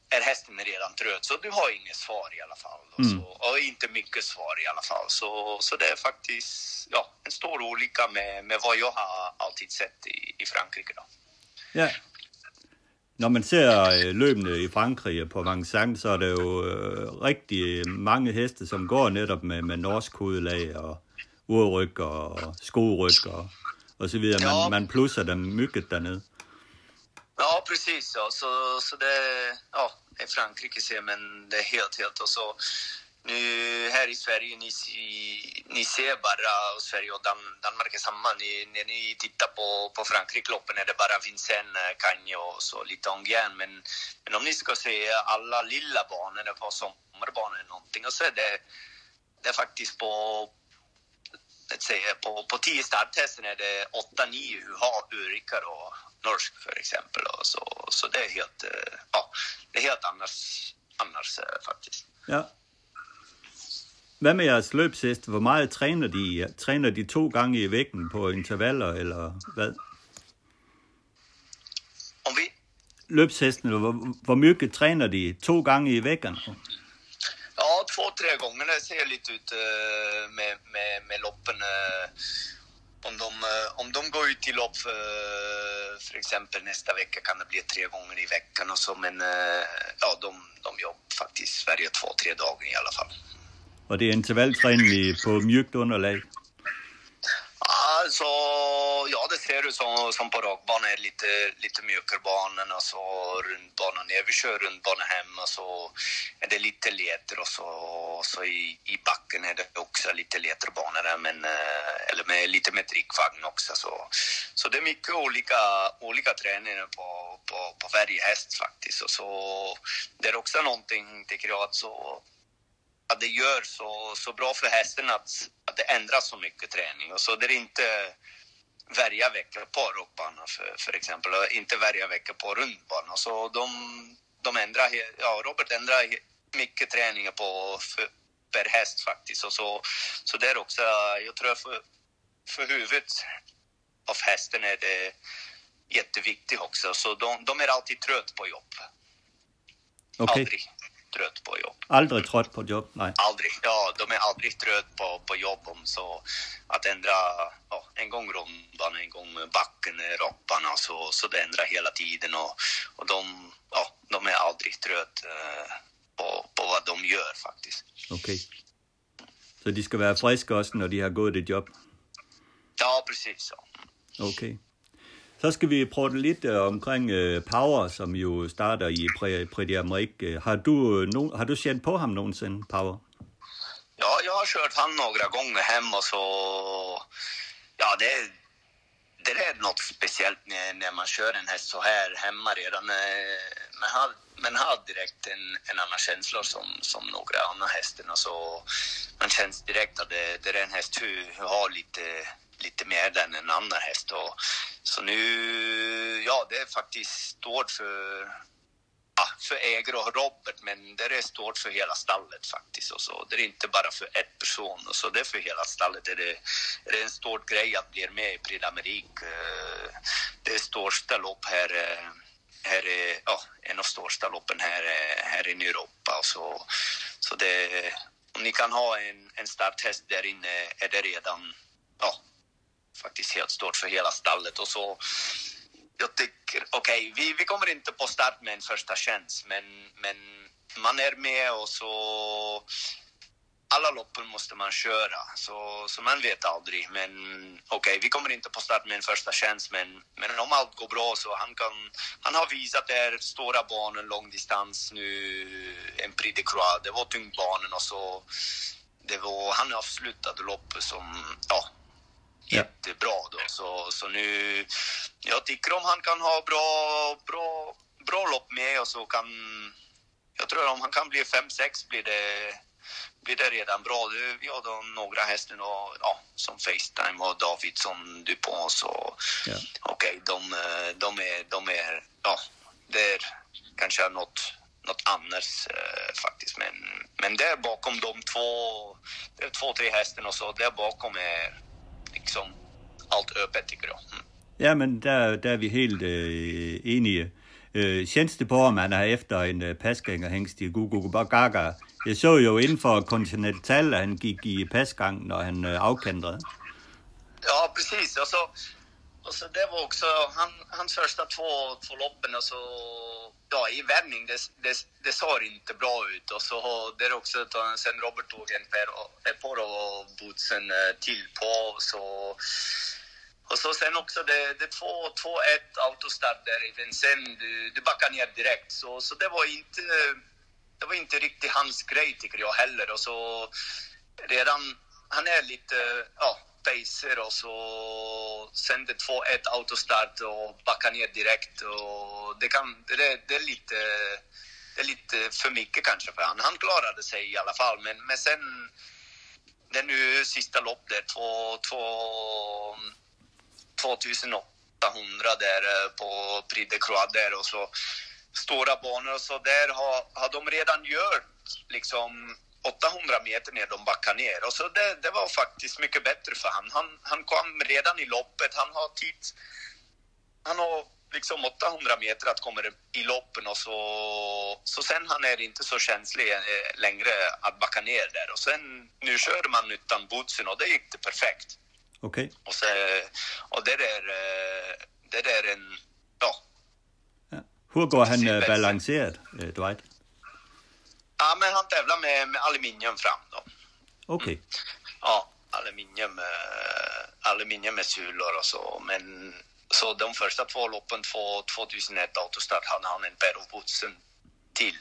är hästen redan trött. Så du har inget svar i alla fall. Mm. Så, och inte mycket svar i alla fall. Så, så det är faktiskt ja, en stor olika med, med vad jag har alltid sett i, i Frankrike. Då. Ja. Når man ser øh, løbende i Frankrig på Vincennes, så er det jo rigtig mange heste, som går netop med, med norsk hovedlag og urryg og skoryg og och så vidare. Ja. Man, man plussar dem mycket nu. Ja, precis. Ja. Så, så det, ja, det är Frankrike ser men det är helt, helt och så nu här i Sverige, ni, ni ser bara, Sverige och Dan, Danmark är samma, ni, när ni tittar på, på Frankrike-loppen är det bara Vincennes, Kanye och så lite Angien. Men, men om ni ska se alla lilla banor på sommarbanor eller någonting, och så är det, det är faktiskt på, let's say, på, på tio starttester är det åtta, nio urikar och norsk för exempel. Och så, så det är helt, eh, ja, det är helt annars, annars eh, faktiskt. Ja. Hvad med jeres løbshest? Hvor meget træner de? Træner de to gange i vægten på intervaller, eller hvad? Om vi? Løbshesten, hvor, hvor mycket træner de? To gange i veckan? Tre gånger det ser lite ut eh, med, med, med loppen. Eh, om de, eh, om de går ut i lopp eh, för, för exempel nästa vecka kan det bli tre gånger i veckan och så men ja, de, de jobbar faktiskt Sverige två, tre dagar i alla fall. Och det är intervallträning på mjukt underlag? Alltså, ja det ser ut som, som på rakbanan, lite, lite mjukare banan, och så rundbanan. ner. vi kör rundbana hem och så är det lite leter och så, och så i, i backen är det också lite leter banor där, men, eh, eller med, lite med trickvagn också. Så, så det är mycket olika, olika träningar på, på, på varje häst faktiskt. Och så, det är också någonting, tycker jag, att så att det gör så, så bra för hästen att, att det ändras så mycket träning. Och så det är inte varje vecka på rockbanan för, för exempel, och inte varje vecka på rundbanan. Så de, de ändrar, ja, Robert ändrar mycket träningar på för, per häst faktiskt. Och så, så det är också, jag tror för, för huvudet av hästen är det jätteviktigt också. Så de, de är alltid trött på jobb. Okay. Aldrig trött på jobb. Aldrig trött på jobb? Nej. Aldrig. Ja, de är aldrig trött på, på jobb. Om så att ändra ja, en gång rundan, en gång backen, rapparna, så, så det ändrar hela tiden. Och, och de, ja, de är aldrig trött eh, på, på vad de gör faktiskt. Okej. Okay. Så de ska vara friska också när de har gått ett jobb? Ja, precis. Ja. Okej. Okay. Så skal vi prøve lidt øh, omkring øh, Power, som jo starter i Prix d'Amérique. Har du, uh, no, har du känt på ham nogensinde, Power? Ja, jag har kört han några gånger hem och så... Ja, det, det är något speciellt när, när man kör en häst så här hemma redan. Eh, men har, man har direkt en, en annan känsla som, som några andra hästarna. Så man känns direkt att det, det är en häst du har lite, eh, lite mer än en annan häst. Och, så nu, ja, det är faktiskt stort för ja, för ägare och Robert, men det är stort för hela stallet faktiskt. Och så. Det är inte bara för en person, och så det är för hela stallet. Det är, det är en stor grej att bli med i Prix d'Amérique. Eh, det är största lopp här, eh, här är, ja, en av största loppen här, eh, här i Europa. Och så, så det, om ni kan ha en, en starthäst där inne är det redan ja, faktiskt helt stort för hela stallet. Och så jag tycker, okej, okay, vi, vi kommer inte på start med en första tjänst, men, men man är med och så alla loppen måste man köra, så, så man vet aldrig. Men okej, okay, vi kommer inte på start med en första tjänst, men, men om allt går bra så han kan... Han har visat där stora banor, långdistans nu, en Prix de Croix, det var tungbanan och så... Det var, han avslutade loppet som, ja, jättebra då. Så, så nu, jag tycker om han kan ha bra, bra, bra lopp med och så kan, jag tror om han kan bli 5-6 blir det, blir det redan bra. Vi har då några hästar och, ja, som Facetime och Davidsson, Dupont så ja. okej, okay, de, de, är, de är, ja, det är kanske något något annars eh, faktiskt. Men, men där bakom de två, det är två, tre hästarna och så, där bakom är liksom allt öppet tycker jag. Mm. Ja, men der, der er vi helt øh, enige. Øh, tjenesteborgeren er efter en øh, pasgængerhængst i Gugu Gaga. Jeg så jo inden for Continental, at han gik i pasgang, når han øh, afkandrede. Ja, precis. Och så, och så det var också han, hans första två, två loppen och så ja, i vändning, det, det, det såg inte bra ut. Och så det är också sen Robert tog en per, ett par av bootsen eh, till på så och så sen också det, det 2-1 autostart där, sen du, du backar ner direkt. Så, så det var inte det var inte riktigt hans grej tycker jag heller. Och så redan, han är lite, ja, pacer och så sen 2-1 autostart och backar ner direkt. Och det, kan, det, det, är lite, det är lite för mycket kanske för honom. Han klarade sig i alla fall, men, men sen det är nu sista lopp där, 2800 där på Prix de Croix där och så stora banor och så där har, har de redan gjort liksom 800 meter ner de backar ner. Och så det, det var faktiskt mycket bättre för han. han. Han kom redan i loppet, han har tid... Han har liksom 800 meter att komma i loppen och så, så sen han är inte så känslig eh, längre att backa ner där. Och sen, nu körde man utan bootsen och det gick det perfekt. Okej. Okay. Och, så, och det där, eh, det där en, ja. ja. Hur går han eh, balanserad, Dwight? Ja, men han tävlar med, med aluminium fram då. Okej. Okay. Mm. Ja, aluminium, äh, aluminium med sulor och så. Men så de första två loppen, två, 2001 autostart, hade han en Perro-Bootsen till.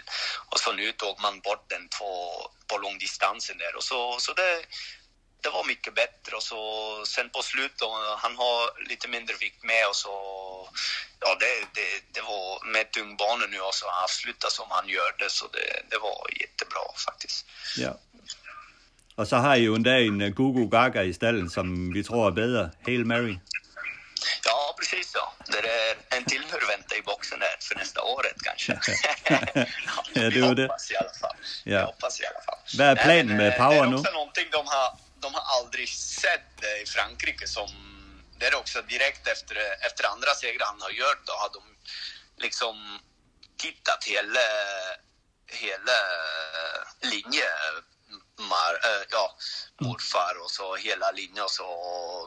Och så nu tog man bort den två på långdistansen där. Och så, så det, det var mycket bättre och så sen på slutet, han har lite mindre vikt med och så ja, det, det, det var med tungbanor nu och så avsluta som han gör det så det, det var jättebra faktiskt. Ja. Och så har ju en dag en Gugu Gaga i stallen som vi tror är bättre, Hail Mary. Ja, precis så. Det är en till vänta i boxen där för nästa året kanske. ja, det var det. hoppas i alla fall. Ja. Jag hoppas i alla fall. Vad är planen med Power nu? Det är också någonting de har de har aldrig sett det i Frankrike som... Det är också direkt efter, efter andra segrar han har gjort, då har de liksom tittat hela, hela linje mar, äh, ja, morfar och så hela linjen och så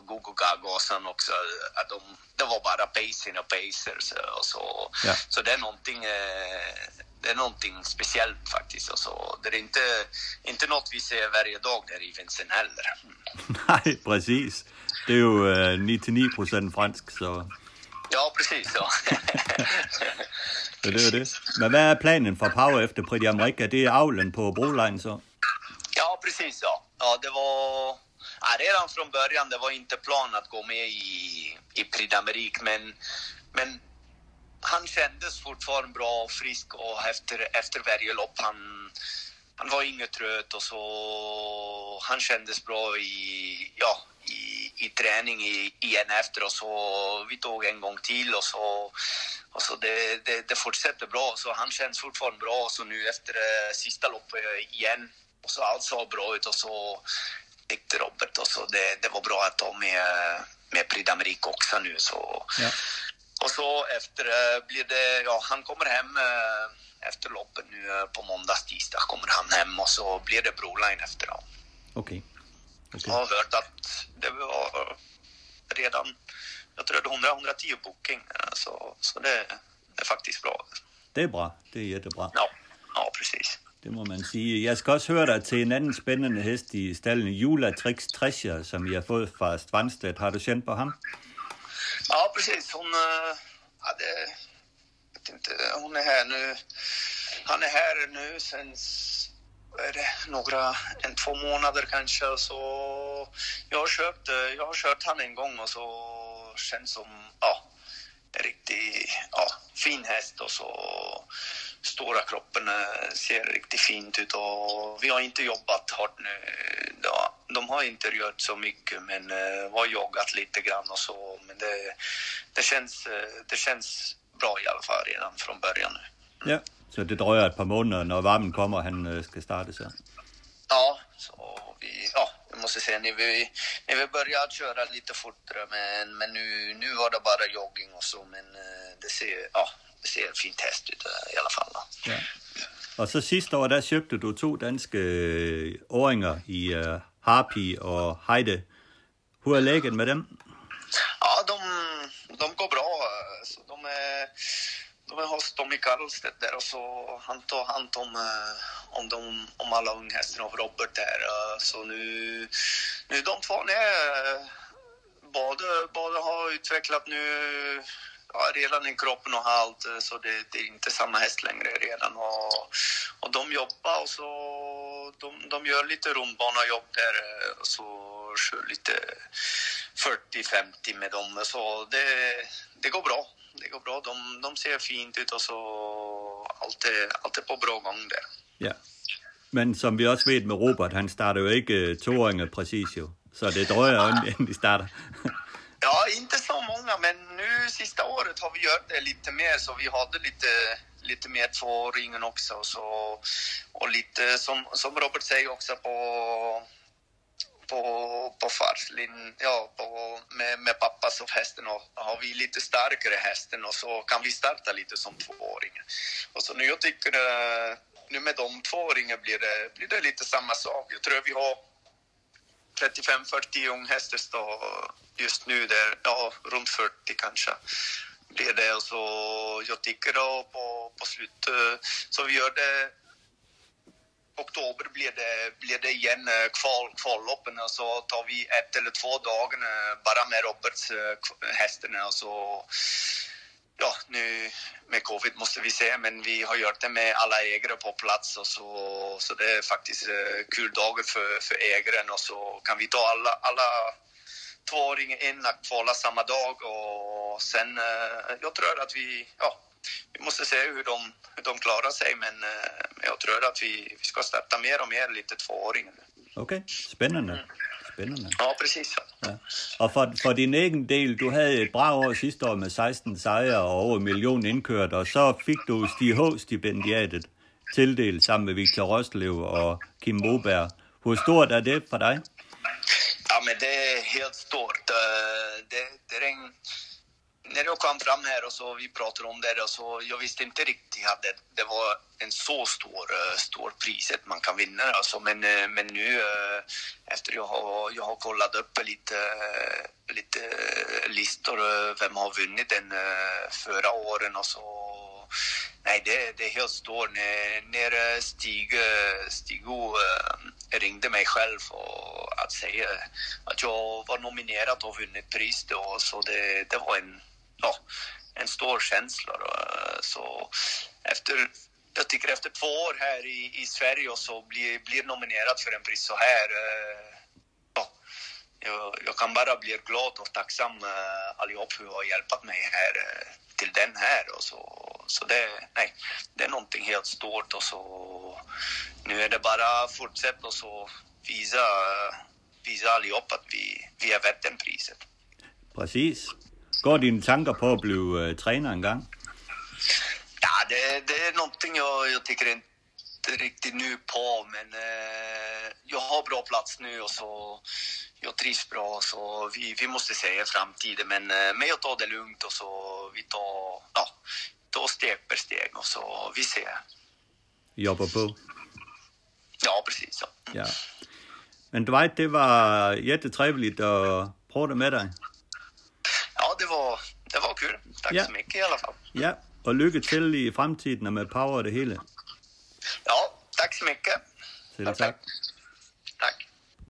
Gogo sen också att de, det var bara pacing och pacers och så. Ja. Så det är någonting, eh, det är någonting speciellt faktiskt och så. Det är inte, inte något vi ser varje dag där i Vincent heller. Nej, precis. Det är ju eh, 99 procent fransk så. Ja, precis så. så det är det. Men vad är planen för Power efter Prix d'Amérique? Det är avlen på Broline så? Ja, precis ja. Ja, det var... Ja, redan från början, det var inte plan att gå med i, i Prix d'Amérique. Men, men han kändes fortfarande bra och frisk och efter, efter varje lopp han, han var inget trött och så han kändes bra i, ja, i, i träning i, igen efter och så vi tog en gång till och så, och så det, det, det fortsätter bra så han känns fortfarande bra så nu efter eh, sista loppet igen och så allt såg bra ut och så tyckte Robert och så det, det var bra att de med, med Prix d'Amérique också nu så ja. Och så efter blir det, ja han kommer hem uh, efter loppet nu på måndag, tisdag kommer han hem och så blir det Broline efter då. Okej. Okay. Okay. Jag har hört att det var redan, jag tror det är 100-110 booking, så, så det är faktiskt bra. Det är bra, det är jättebra. Ja, ja precis. Det må man sige. Jeg skal også høre dig til en anden spændende hest i stallen, Julatrix Trescher, som I har fået fra Strandstedt. Har du kendt på ham? Ja, precis. Hon uh, øh, hade, vet inte, hon är här nu. Han är här nu sen är det några, en två månader kanske. Så jag har köpt, øh, jag har kört han en gång och så känns som, ja, en riktigt ja, fin häst och så stora kroppen ser riktigt fint ut och vi har inte jobbat hårt nu. Ja, de har inte gjort så mycket men uh, har joggat lite grann och så. Men det, det, känns, det känns bra i alla fall redan från början nu. Ja. Så det drøjer et par måneder, når varmen kommer, og han skal starte så. Ja, så vi, ja, jag måste säga, när vi, när vi började köra lite fortare, men, men nu, nu var det bara jogging och så, men det ser, ja, ser fint häst ut øh, i alla fall. Ja. Og så sidste år, der købte du to danske åringer i uh, Harpy og Heide. Hur er læget med dem? Ja, de, de går bra. Så de är de är hos Tommy Karlstedt där och så han tar hand om, eh, om, de, om alla unghästarna och Robert där. Eh, så nu, nu de två, nej, båda, båda har utvecklat nu ja, redan i kroppen och allt eh, så det, det, är inte samma häst längre redan. Och, och de jobbar och så de, de gör lite rundbanejobb där eh, och så kör lite 40-50 med dem. Så det, det går bra det går bra. De, de ser fint ut och så allt är, allt är på bra gång där. Ja. Men som vi också vet med Robert, han starter jo ikke uh, toåringer præcis jo. Så det drøjer ja. inden de starter ja, inte så många, men nu sista året har vi gjort det lite mer så vi hade lite, lite mer tvååringen också. Så, och lite som, som Robert säger också på på, på farslin, ja, på, med, med pappas och hästen och har vi lite starkare hästen och så kan vi starta lite som tvååringar. Och så nu jag tycker eh, nu med de tvååringar blir det, blir det lite samma sak. Jag tror vi har 35-40 unghästar just nu där, ja, runt 40 kanske blir det. Och så jag tycker då på, på slutet, eh, så vi gör det. Oktober blir det, blir det igen eh, kval, kvalloppen. Och så tar vi ett eller två dagar eh, bara med Roberts hästarna och så ja, nu med covid måste vi se, men vi har gjort det med alla ägare på plats och så, så det är faktiskt kul dagar för, för ägaren och så kan vi ta alla, alla tvååringar in och kvala samma dag och sen, jag tror att vi, ja, vi måste se hur de, hur de klarar sig, men uh, jag tror att vi, vi ska starta mer och mer lite tvååringar. Okej, okay. spännande. Mm. Spännande. Ja, precis. Ja. Og for, for din egen del, du havde et bra år sidste år med 16 sejre og over en million indkørt, og så fik du Stig H-stipendiatet tildelt sammen med Victor Røslev og Kim Moberg. Hvor stort er det for dig? Ja, men det er helt stort. Øh, det, det er en, när jag kom fram här och så vi pratade om det och så jag visste inte riktigt att det, det var en så stor, eh, stor pris att man kan vinna alltså, men, eh, men nu eh, efter jag har, jag har kollat upp lite, lite listor vem har vunnit den förra åren och så Nej, det, det är helt stort. När, när Stig, Stig ringde mig själv och att säga att jag var nominerad och vunnit pris då, så det, det var en ja, en stor känsla. Då. Så efter, jag tycker efter två år här i, i Sverige och så blir, blir nominerad för en pris så här, eh, ja, jag, jag kan bara bli glad och tacksam eh, allihop för att ha hjälpt mig här eh, till den här. Och så, så det, nej, det är någonting helt stort och så nu är det bara fortsätta och så visa, visa allihop att vi, vi är värt den priset. Precis. Går dine tanker på at blive uh, træner engang? Ja, det, det är någonting jag, jag tycker inte riktigt nu på, men eh, jag har bra plats nu och så jag trivs bra så vi, vi måste se framtiden. Men, eh, men jag tar det lugnt och så vi tar, ja, tar steg per steg och så vi ser. Jobber på? Ja, precis. Så. Ja. Men Dwight, det var jättetrevligt att prata med dig. Det var, det var kul. Tack Ja. så mycket i alla fall. Ja, og lykke til i fremtiden og med power og det hele. Ja, tack så mycket. Selv tak.